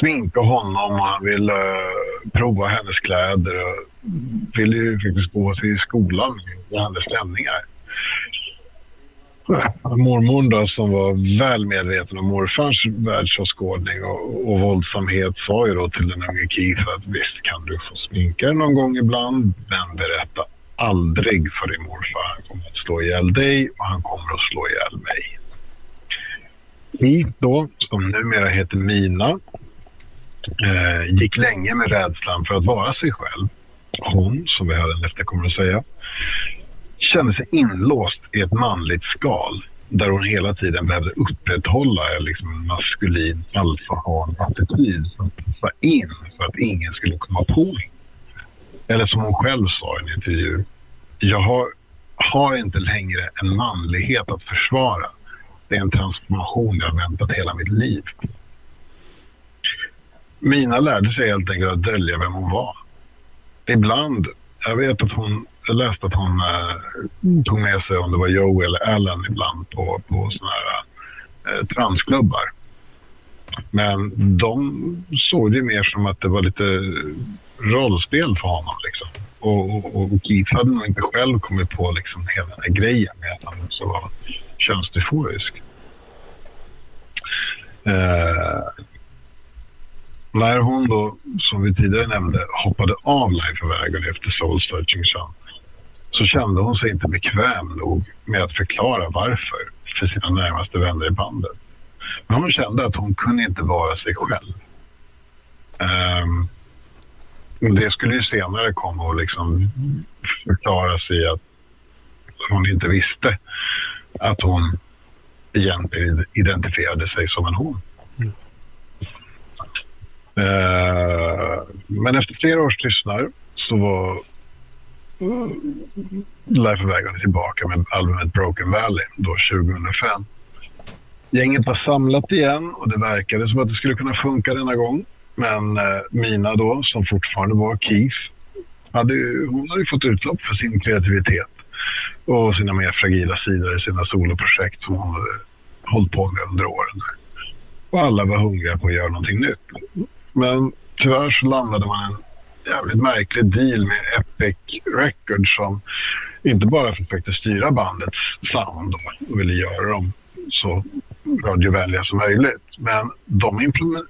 sminka honom och han ville eh, prova hennes kläder och ville ju faktiskt gå till skolan med hennes klänningar. Mormor då, som var väl medveten om morfars världsåskådning och, och våldsamhet sa ju då till den unge Keith att visst kan du få sminka dig någon gång ibland men berätta aldrig för din morfar. Han kommer att slå ihjäl dig och han kommer att slå ihjäl mig. Vi då, som numera heter Mina, eh, gick länge med rädslan för att vara sig själv. Hon, som vi hade efter kommer att säga, kände sig inlåst i ett manligt skal där hon hela tiden behövde upprätthålla liksom, en maskulin alfahan-attityd som passade in för att ingen skulle komma på henne. Eller som hon själv sa i en intervju. jag har, har inte längre en manlighet att försvara. Det är en transformation jag har väntat hela mitt liv. Mina lärde sig helt enkelt att dölja vem hon var. Ibland, jag vet att hon, jag läste att hon äh, tog med sig, om det var Joe eller Allen ibland, på, på sådana här äh, transklubbar. Men de såg det mer som att det var lite rollspel för honom. Liksom. Och, och, och Keith hade nog inte själv kommit på liksom hela den här grejen med att han så var könsdysforisk. Eh, när hon då, som vi tidigare nämnde, hoppade av Life of Agony efter Soul Searching Sun så kände hon sig inte bekväm nog med att förklara varför för sina närmaste vänner i bandet. Men hon kände att hon kunde inte vara sig själv. Um, det skulle ju senare komma och liksom förklara sig att hon inte visste att hon egentligen identifierade sig som en hon. Mm. Men efter flera års tystnad så var eh, Life of Agony tillbaka med albumet Broken Valley då 2005. Gänget var samlat igen och det verkade som att det skulle kunna funka denna gång. Men eh, Mina då, som fortfarande var Keith, hade hon hade ju fått utlopp för sin kreativitet och sina mer fragila sidor i sina soloprojekt som hon hade hållit på med under åren. Och alla var hungriga på att göra någonting nytt. Men tyvärr så landade man en jävligt märklig deal med Epic Records som inte bara försökte styra bandets sound och ville göra dem så radiovänliga som möjligt. Men de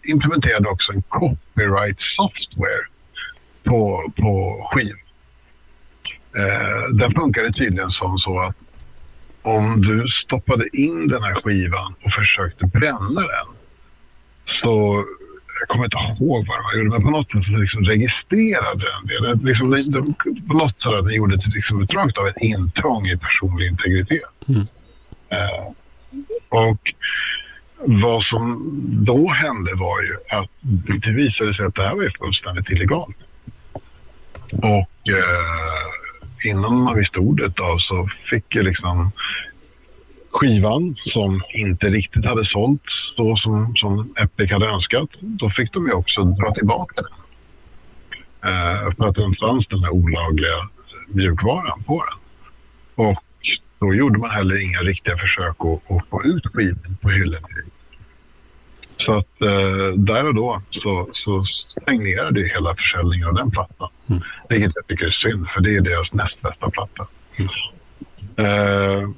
implementerade också en copyright software på, på skiv. Eh, den funkade tydligen som så att om du stoppade in den här skivan och försökte bränna den så jag kommer inte ihåg vad de gjorde, men på något sätt liksom registrerade den det. Liksom, de, på något sätt gjorde ett, liksom, ett rakt av ett intrång i personlig integritet. Mm. Eh, och vad som då hände var ju att det visade sig att det här var ju fullständigt illegalt. Och eh, innan man visste ordet av så fick ju liksom skivan som inte riktigt hade sålts så som, som Epic hade önskat, då fick de ju också dra tillbaka den. Eh, för att det fanns den här olagliga mjukvaran på den. Och då gjorde man heller inga riktiga försök att, att få ut skivan på hyllorna. Så att eh, där och då så, så stagnerade hela försäljningen av den plattan. Mm. Vilket jag tycker är synd, för det är deras näst bästa platta. Mm. Eh,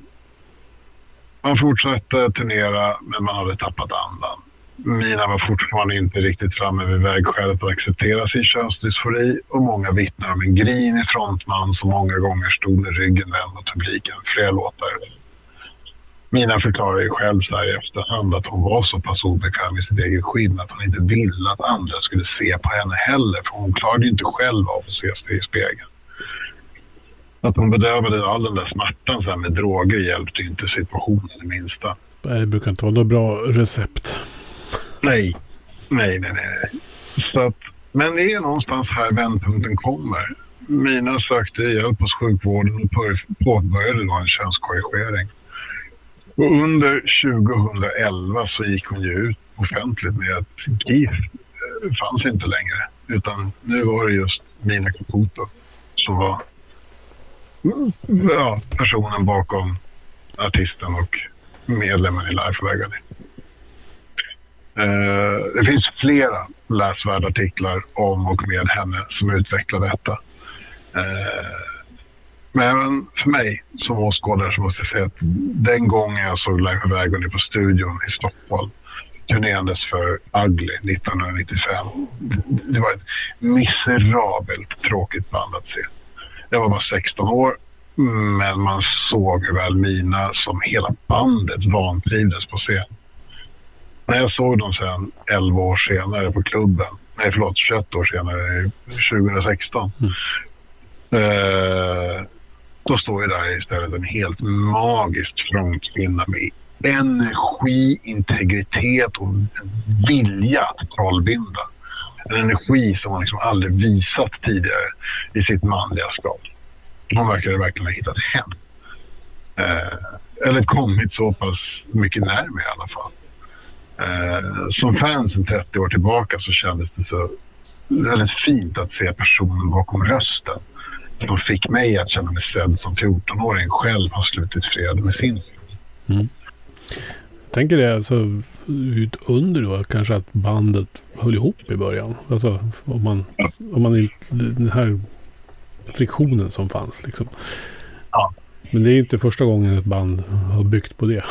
man fortsatte turnera, men man hade tappat andan. Mina var fortfarande inte riktigt framme vid vägskälet att acceptera sin könsdysfori och många vittnar om en grinig frontman som många gånger stod med ryggen vänd mot publiken flera låtar. Mina förklarar ju själv så här i efterhand att hon var så pass obekväm i sitt eget skinn att hon inte ville att andra skulle se på henne heller för hon klarade ju inte själv av att se sig i spegeln. Att hon bedövade all den där smärtan så med droger hjälpte inte situationen det minsta. Det brukar inte vara något bra recept. Nej, nej, nej, nej. Så att, men det är någonstans här vändpunkten kommer. Mina sökte hjälp hos sjukvården och påbörjade då en könskorrigering. Och under 2011 så gick hon ju ut offentligt med att GIF eh, fanns inte längre. Utan nu var det just Mina Caputo som var mm, ja, personen bakom artisten och medlemmen i Life of Eh, det finns flera läsvärda artiklar om och med henne som utvecklar detta. Eh, men även för mig som åskådare så måste jag säga att den gången jag såg Life of Agony på studion i Stockholm turnerandes för Ugly 1995. Det var ett miserabelt tråkigt band att se. Jag var bara 16 år men man såg väl mina som hela bandet vantrivdes på scen. När jag såg dem sen 11 år senare på klubben, nej förlåt 21 år senare, 2016. Mm. Eh, då står ju där istället en helt magiskt frontkvinna med energi, integritet och vilja att trollbinda. En energi som man liksom aldrig visat tidigare i sitt manliga skap. De verkade verkligen ha hittat hem. Eh, eller kommit så pass mycket närmare i alla fall. Eh, som fans sen 30 år tillbaka så kändes det så väldigt fint att se personen bakom rösten. Som fick mig att känna mig sedd som 14-åring själv har slutit fred med sin. Mm. Jag tänker det alltså ut under då kanske att bandet höll ihop i början. Alltså om man, om man den här friktionen som fanns liksom. Ja. Men det är inte första gången ett band har byggt på det.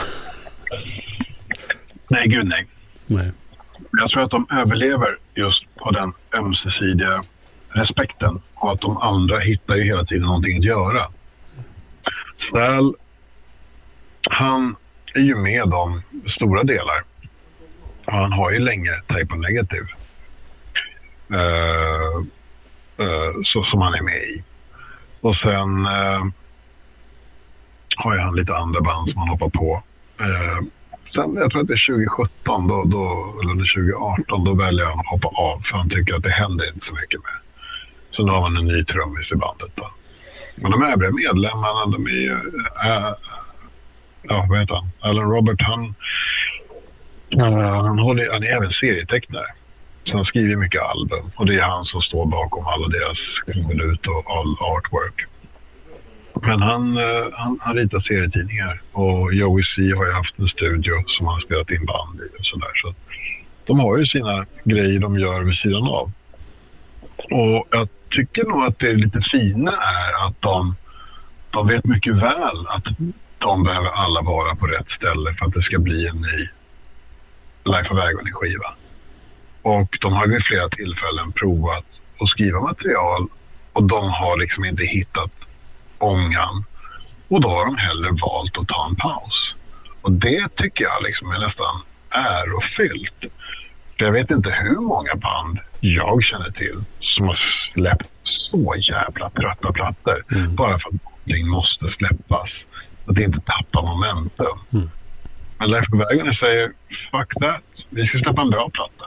Nej, gud nej. nej. Jag tror att de överlever just på den ömsesidiga respekten och att de andra hittar ju hela tiden någonting att göra. Snäll, han är ju med om stora delar. Han har ju länge Type Negative. Uh, uh, så, som han är med i. Och sen uh, har ju han lite andra band som han hoppar på sen, jag tror att det är 2017 då, då, eller 2018, då väljer han att hoppa av för han tycker att det händer inte så mycket mer. Så nu har man en ny trummis i bandet. Då. Men de övriga medlemmarna, de är ju... Äh, ja, vad heter han? Alan Robert, han, eh, han, håller, han är även serietecknare. Så han skriver mycket album och det är han som står bakom alla deras minut och all artwork. Men han, eh, han, han ritar serietidningar och Joey C har ju haft en studio som han har spelat in band i och sådär. Så de har ju sina grejer de gör vid sidan av. Och jag tycker nog att det lite fina är att de, de vet mycket väl att de behöver alla vara på rätt ställe för att det ska bli en ny Life of Agony-skiva. Och de har vid flera tillfällen provat att skriva material och de har liksom inte hittat ångan. Och då har de hellre valt att ta en paus. Och det tycker jag liksom är nästan ärofyllt. För jag vet inte hur många band jag känner till som har släppt så jävla trötta plattor mm. bara för att någonting måste släppas. Att inte tappa momentum. Mm. Men Leif Vägen säger fuck that. Vi ska släppa en bra platta.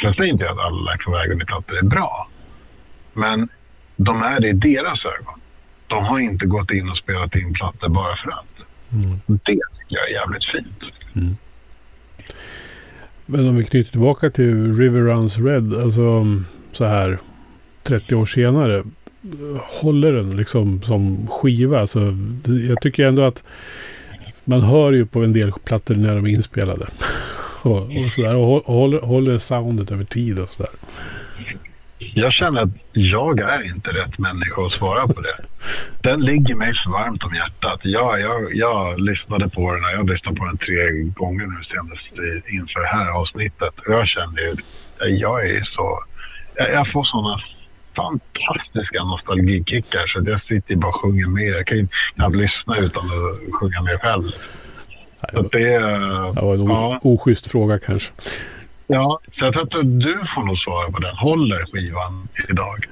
Sen säger inte jag att alla Leif Vägen-plattor är bra. Men de är det i deras ögon. De har inte gått in och spelat in plattor bara för att. Mm. Det tycker jag är jävligt fint. Mm. Men om vi knyter tillbaka till River Runs Red. Alltså så här 30 år senare. Håller den liksom som skiva? Alltså, jag tycker ändå att man hör ju på en del plattor när de är inspelade. och, och sådär. Och håller, håller soundet över tid och sådär. Jag känner att jag är inte rätt människa att svara på det. Den ligger mig för varmt om hjärtat. Jag, jag, jag lyssnade på den, jag har lyssnat på den tre gånger nu senast inför det här avsnittet. Jag känner ju, jag är så, jag, jag får sådana fantastiska nostalgikickar så jag sitter bara och sjunger med. Jag kan knappt lyssna utan att sjunga med själv. Så det, det var en ja. oschysst fråga kanske. Ja, så jag tror att du får nog svara på den. Håller skivan idag?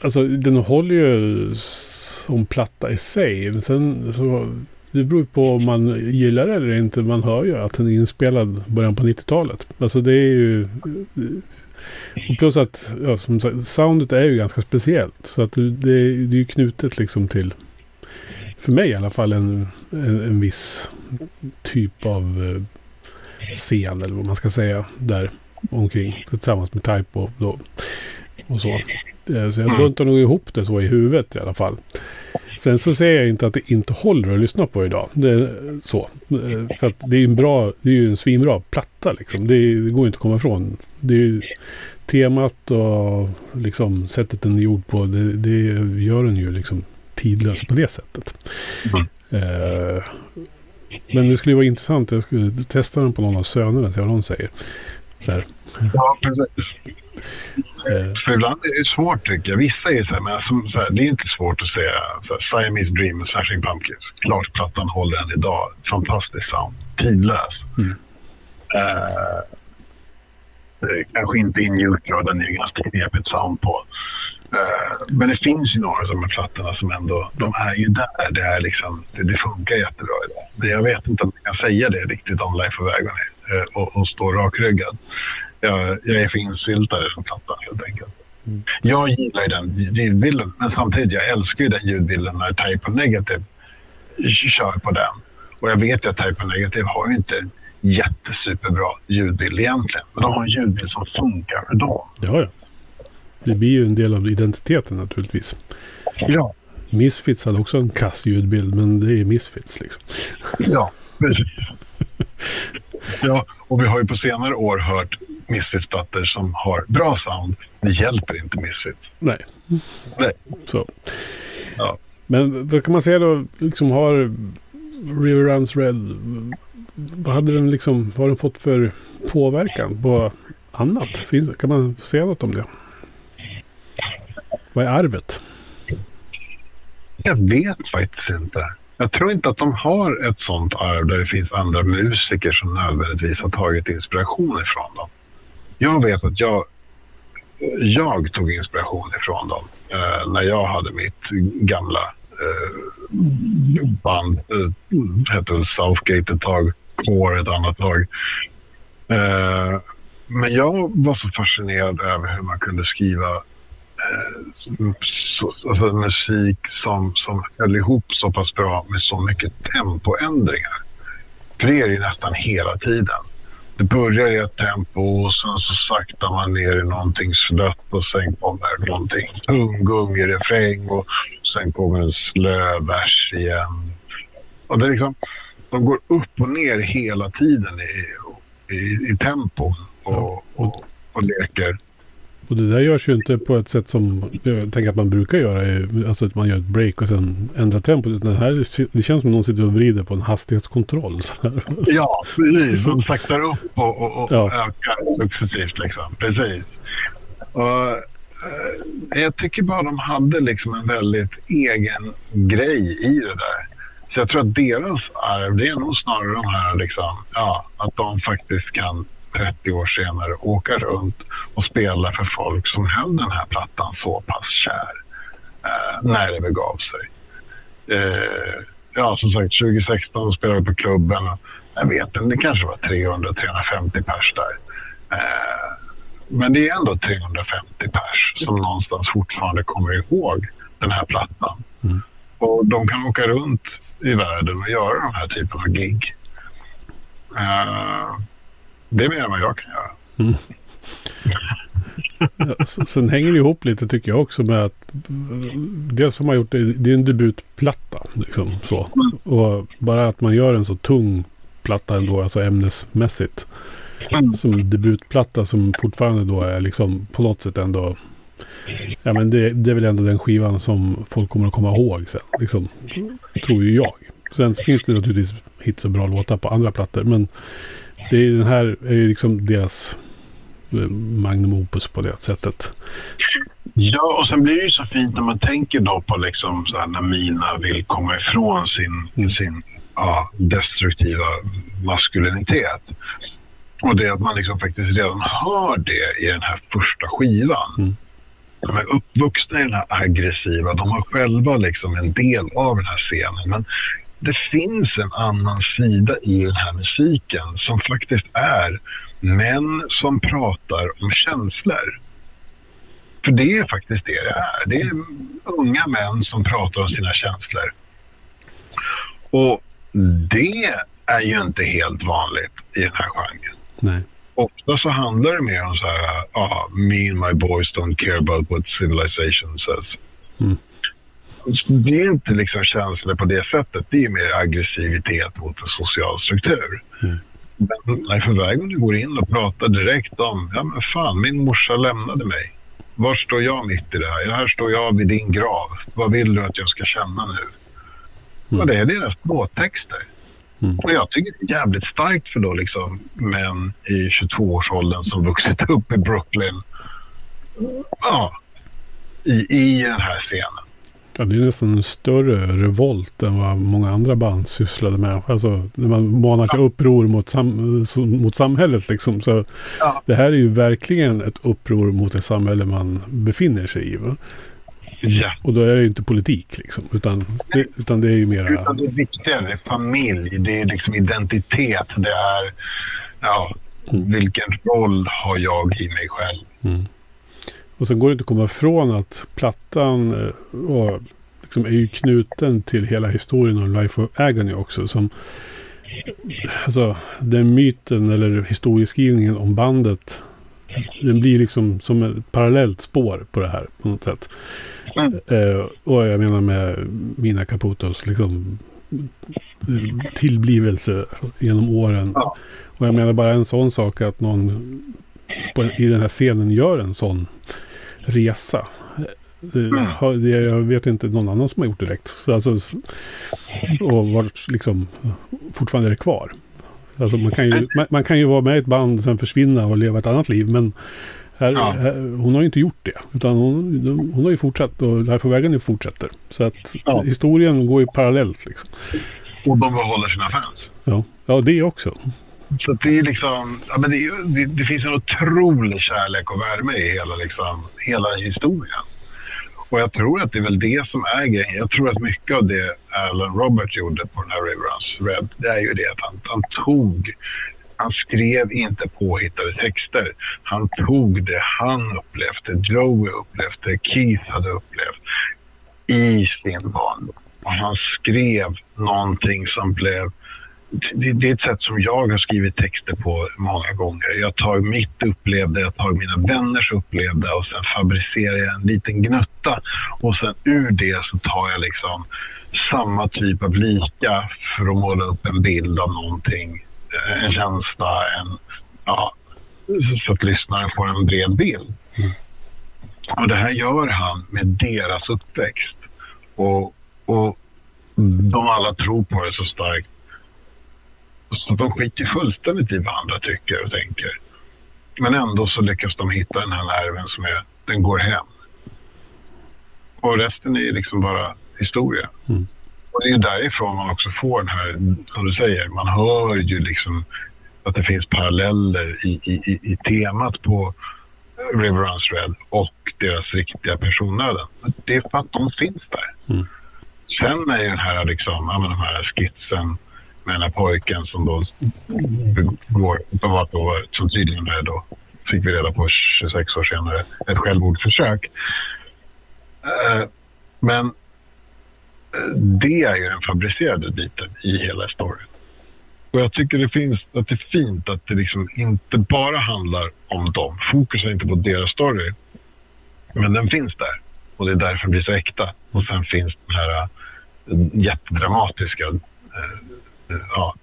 Alltså den håller ju som platta i sig. Men sen så det beror på om man gillar det eller inte. Man hör ju att den är inspelad början på 90-talet. Alltså det är ju... Och plus att, ja, som sagt, soundet är ju ganska speciellt. Så att det, det är ju knutet liksom till, för mig i alla fall, en, en, en viss typ av eh, scen eller vad man ska säga där omkring. Tillsammans med Type då, och så. Eh, så jag mm. buntar nog ihop det så i huvudet i alla fall. Sen så säger jag inte att det inte håller att lyssna på idag. Det, så. Eh, för att det är en bra, det är ju en svinbra platta liksom. Det, det går inte att komma ifrån. Det är ju temat och liksom sättet den är gjord på. Det, det gör den ju liksom tidlös på det sättet. Mm. Eh, men det skulle vara intressant. Jag skulle testa den på någon av sönerna. Se vad de säger. Så här. Ja, precis. Eh. För ibland är det svårt tycker jag. Vissa är så här, men som, så här, det är inte svårt att säga så här, Siamese Dream och Smashing Pumpkins. Klart plattan håller än idag. Fantastisk sound. Tidlös. Mm. Uh, kanske inte in Utah, den är ganska knepigt sound på. Uh, men det finns ju några av de här plattorna som ändå, de är ju där. Det, är liksom, det, det funkar jättebra idag. Men jag vet inte om jag kan säga det riktigt om Life of Agony uh, och, och stå rakryggad jag, jag är för insyltad i den plattan helt enkelt. Mm. Jag gillar ju den ljudbilden, men samtidigt jag älskar ju den ljudbilden när Type Negative kör på den. Och jag vet ju att Type Negative har ju inte jättesuperbra ljudbild egentligen. Men de har en ljudbild som funkar för dem. Ja, ja. Det blir ju en del av identiteten naturligtvis. Ja. Misfits hade också en kass ljudbild, men det är Misfits liksom. Ja, precis. ja, och vi har ju på senare år hört Misfits-plattor som har bra sound. Det hjälper inte Misfits. Nej. Nej. Så. Ja. Men vad kan man säga då, liksom har River Runs Red, vad hade den liksom, vad har den fått för påverkan på annat? Finns, kan man säga något om det? Vad är arvet? Jag vet faktiskt inte. Jag tror inte att de har ett sånt arv där det finns andra musiker som nödvändigtvis har tagit inspiration ifrån dem. Jag vet att jag, jag tog inspiration ifrån dem eh, när jag hade mitt gamla eh, band. Eh, hette Southgate ett tag, Core ett annat tag. Eh, men jag var så fascinerad över hur man kunde skriva alltså musik som, som höll ihop så pass bra med så mycket tempoändringar. För det är det ju nästan hela tiden. Det börjar i ett tempo och sen så saktar man ner i någonting slött och sen kommer någonting tung i refräng och sen kommer en slö vers igen. Och det är liksom, de går upp och ner hela tiden i, i, i tempo och, och, och leker. Och det där görs ju inte på ett sätt som jag tänker att man brukar göra. Alltså att man gör ett break och sen ändrar tempot. Det, här, det känns som att någon sitter och vrider på en hastighetskontroll. Ja, precis. De saktar upp och, och, och ja. ökar successivt. Liksom. Precis. Och, eh, jag tycker bara de hade liksom en väldigt egen grej i det där. Så jag tror att deras arv, det är nog snarare de här liksom, ja, att de faktiskt kan 30 år senare åka runt och spela för folk som höll den här plattan så pass kär eh, när det begav sig. Eh, ja, som sagt, 2016 spelade vi på klubben. Jag vet inte, det kanske var 300-350 pers där. Eh, men det är ändå 350 pers som någonstans fortfarande kommer ihåg den här plattan. Mm. Och de kan åka runt i världen och göra de här typen av gig. Uh, det är mer än vad jag kan göra. Mm. ja, sen hänger det ihop lite tycker jag också med att dels har man gjort det, det är en debutplatta. Liksom, så. Och bara att man gör en så tung platta ändå, alltså ämnesmässigt. Som debutplatta som fortfarande då är liksom på något sätt ändå Ja men det, det, är väl ändå den skivan som folk kommer att komma ihåg sen. Liksom, tror ju jag. Sen finns det naturligtvis hits och bra låtar på andra plattor. Men det är, den här är ju liksom deras eh, magnum opus på det sättet. Ja, och sen blir det ju så fint när man tänker då på liksom så här när Mina vill komma ifrån sin, mm. sin ja, destruktiva maskulinitet. Och det är att man liksom faktiskt redan hör det i den här första skivan. Mm. De är uppvuxna i den här aggressiva, de har själva liksom en del av den här scenen. Men det finns en annan sida i den här musiken som faktiskt är män som pratar om känslor. För det är faktiskt det det är. Det är unga män som pratar om sina känslor. Och det är ju inte helt vanligt i den här genren. Nej. Ofta så handlar det mer om så här, ah, me and my boys don't care about what civilization says. Mm det är inte liksom känslor på det sättet. Det är mer aggressivitet mot en social struktur. Mm. Men varje gång du går in och pratar direkt om, ja men fan, min morsa lämnade mig. Var står jag mitt i det här? Här står jag vid din grav. Vad vill du att jag ska känna nu? Mm. Och det är deras låttexter. Mm. Och jag tycker det är jävligt starkt för då liksom män i 22-årsåldern som vuxit upp i Brooklyn. Ja, i, i den här scenen. Ja, det är nästan en större revolt än vad många andra band sysslade med. Alltså när man manar till uppror mot, sam mot samhället liksom. Så ja. Det här är ju verkligen ett uppror mot det samhälle man befinner sig i. Va? Ja. Och då är det ju inte politik liksom. Utan det, utan det är ju mera... Utan det är viktigare. Det är familj. Det är liksom identitet. Det är ja, mm. vilken roll har jag i mig själv. Mm. Och sen går det inte att komma ifrån att plattan eh, och, liksom är ju knuten till hela historien om Life of Agony också. Som, alltså den myten eller historieskrivningen om bandet. Den blir liksom som ett parallellt spår på det här på något sätt. Mm. Eh, och jag menar med Mina Caputos liksom tillblivelse genom åren. Ja. Och jag menar bara en sån sak att någon en, i den här scenen gör en sån resa. Mm. Det, jag vet inte någon annan som har gjort direkt. Alltså, och varit liksom fortfarande är det kvar. Alltså man, kan ju, man, man, kan ju vara med i ett band och sen försvinna och leva ett annat liv. Men här, ja. här, hon har ju inte gjort det. Utan hon, hon har ju fortsatt och Life of Wagon fortsätter. Så att ja. historien går ju parallellt. Liksom. Och de behåller sina fans. Ja, ja det också. Så det är liksom, ja, men det, det, det, finns en otrolig kärlek och värme i hela, liksom, hela historien. Och jag tror att det är väl det som är grejen. Jag tror att mycket av det Alan Robert gjorde på den här Riverance Red, det är ju det att han, han tog han skrev inte påhittade texter. Han tog det han upplevde, Joey upplevde, Keith hade upplevt i sin barndom. Och han skrev någonting som blev det, det, är ett sätt som jag har skrivit texter på många gånger. Jag tar mitt upplevda, jag tar mina vänners upplevda och sen fabricerar jag en liten gnutta. Och sen ur det så tar jag liksom samma typ av lika för att måla upp en bild av någonting. En känsla, en, ja, så att lyssnaren får en bred bild. Mm. Och det här gör han med deras uppväxt. Och, och de alla tror på det så starkt så de skiter fullständigt i vad andra tycker och tänker. Men ändå så lyckas de hitta den här nerven som är, den går hem. Och resten är liksom bara historia. Mm. Och det är därifrån man också får den här, som du säger, man hör ju liksom att det finns paralleller i, i, i temat på River Runs Red och deras riktiga personnöden. Det är för att de finns där. Mm. Sen är ju den här, liksom, ja, den här skitsen med den här pojken som då begår uppenbart då, som tydligen är då, fick vi reda på 26 år senare, ett självmordsförsök. Eh, men eh, det är ju den fabricerade biten i hela storyn. Och jag tycker det finns, att det är fint att det liksom inte bara handlar om dem. Fokus är inte på deras story. Men den finns där. Och det är därför den blir så äkta. Och sen finns den här eh, jättedramatiska ja,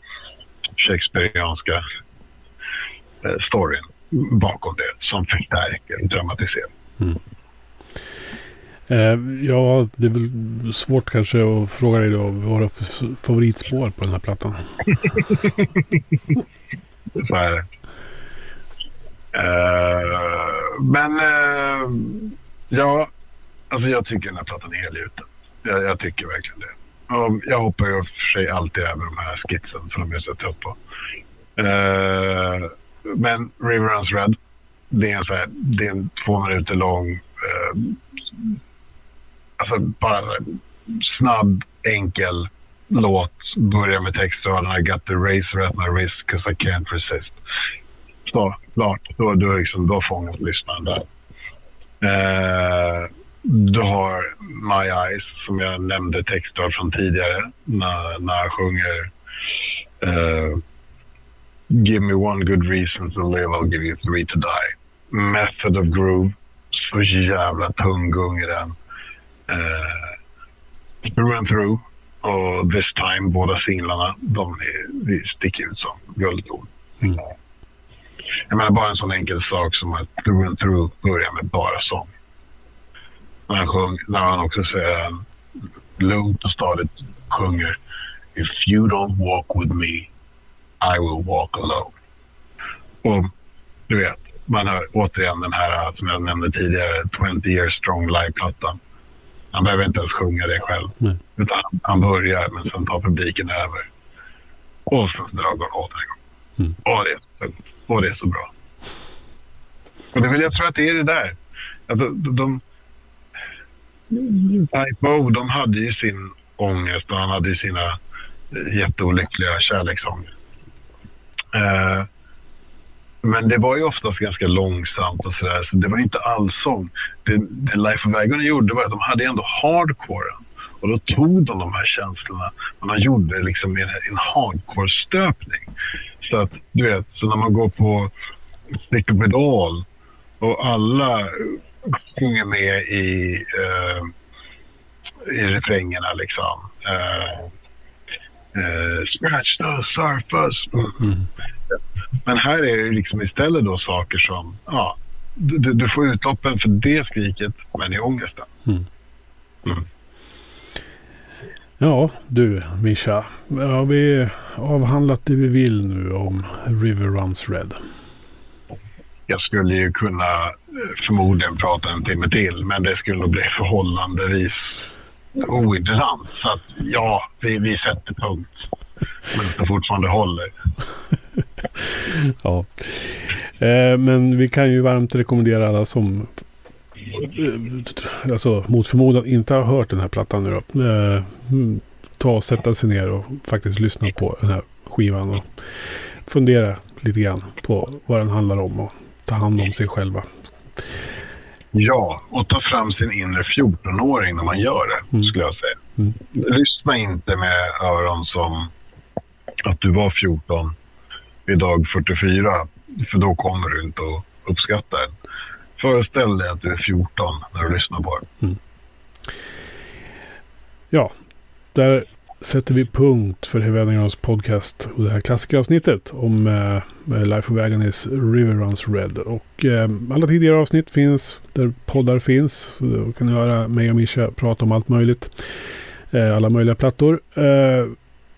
shakespearianska eh, storyn bakom det som förstärker dramatiseringen. Mm. Eh, ja, det är väl svårt kanske att fråga dig då vad du för favoritspår på den här plattan? Så är det. Uh, men uh, ja, alltså jag tycker den här plattan är helgjuten. Jag, jag tycker verkligen det jag hoppar ju för sig alltid över de här skitsen för de är så trött på. Uh, men River Runs Red, det är en, så här, det är en två minuter lång, uh, alltså bara snabb, enkel låt. Börjar med textraderna I got the razor at my wrist cause I can't resist. Så, klart. Då, då, liksom, då fångas lyssnaren där. Uh, du har My Eyes som jag nämnde texter från tidigare när, när jag sjunger uh, Give me one good reason to live, I'll give you three to die. Method of Groove, så jävla tung gung i den. Uh, through and Through och This Time, båda singlarna, de, är, de sticker ut som guldkorn. Mm. Jag menar bara en sån enkel sak som att Through and Through börjar med bara sång när han, sjung, när han också säger lugnt och stadigt sjunger If you don't walk with me I will walk alone. Och du vet, man hör återigen den här som jag nämnde tidigare, 20 years strong live-plattan. Han behöver inte ens sjunga det själv. Nej. Utan han börjar, men sen tar publiken över. Och sen drar han åt en gång. Mm. Och, det och det är så bra. Och det vill jag tror att det är det där. Att de, de, Type de hade ju sin ångest och han hade ju sina eh, jätteolyckliga kärleksånger. Eh, Men det var ju oftast ganska långsamt och sådär, så det var inte allsång. Det, det Life of Agony gjorde var att de hade ändå hardcore. Och då tog de de här känslorna och de gjorde det liksom med en hardcore-stöpning. Så att, du vet, så när man går på Stick Up It All och alla sjunger med i, uh, i refrängerna liksom. Uh, uh, scratch the surface. Mm. Men här är det liksom istället då saker som, ja, du, du får utloppen för det skriket, men i ångesten. Mm. Mm. Ja, du Mischa. Har vi avhandlat det vi vill nu om River Runs Red? Jag skulle ju kunna eh, förmodligen prata en timme till, men det skulle nog bli förhållandevis ointressant. Så att ja, vi, vi sätter punkt. Men det fortfarande håller. ja. Eh, men vi kan ju varmt rekommendera alla som eh, alltså mot förmodan inte har hört den här plattan nu då. Eh, mm, ta och sätta sig ner och faktiskt lyssna på den här skivan och fundera lite grann på vad den handlar om och ta hand om sig själva. Ja, och ta fram sin inre 14-åring när man gör det, mm. skulle jag säga. Mm. Lyssna inte med öron som att du var 14 vid dag 44, för då kommer du inte att uppskatta den. Föreställ dig att du är 14 när du lyssnar på den. Mm. Ja, där sätter vi punkt för Heavy podcast och det här klassikeravsnittet om eh, eh, Life of Agonys River Runs Red. Och eh, alla tidigare avsnitt finns där poddar finns. Då kan ni höra mig och Mischa prata om allt möjligt. Eh, alla möjliga plattor. Eh,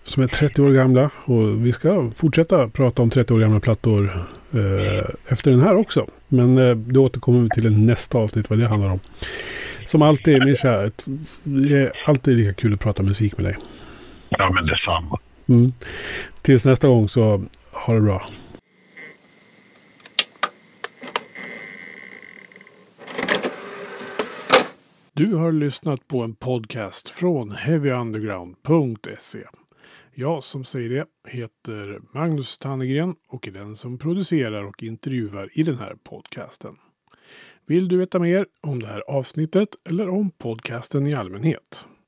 som är 30 år gamla. Och vi ska fortsätta prata om 30 år gamla plattor eh, efter den här också. Men eh, det återkommer vi till nästa avsnitt vad det handlar om. Som alltid Mischa, det är alltid lika kul att prata musik med dig. Ja men detsamma. Mm. Tills nästa gång så ha det bra. Du har lyssnat på en podcast från heavyunderground.se. Jag som säger det heter Magnus Tannegren och är den som producerar och intervjuar i den här podcasten. Vill du veta mer om det här avsnittet eller om podcasten i allmänhet?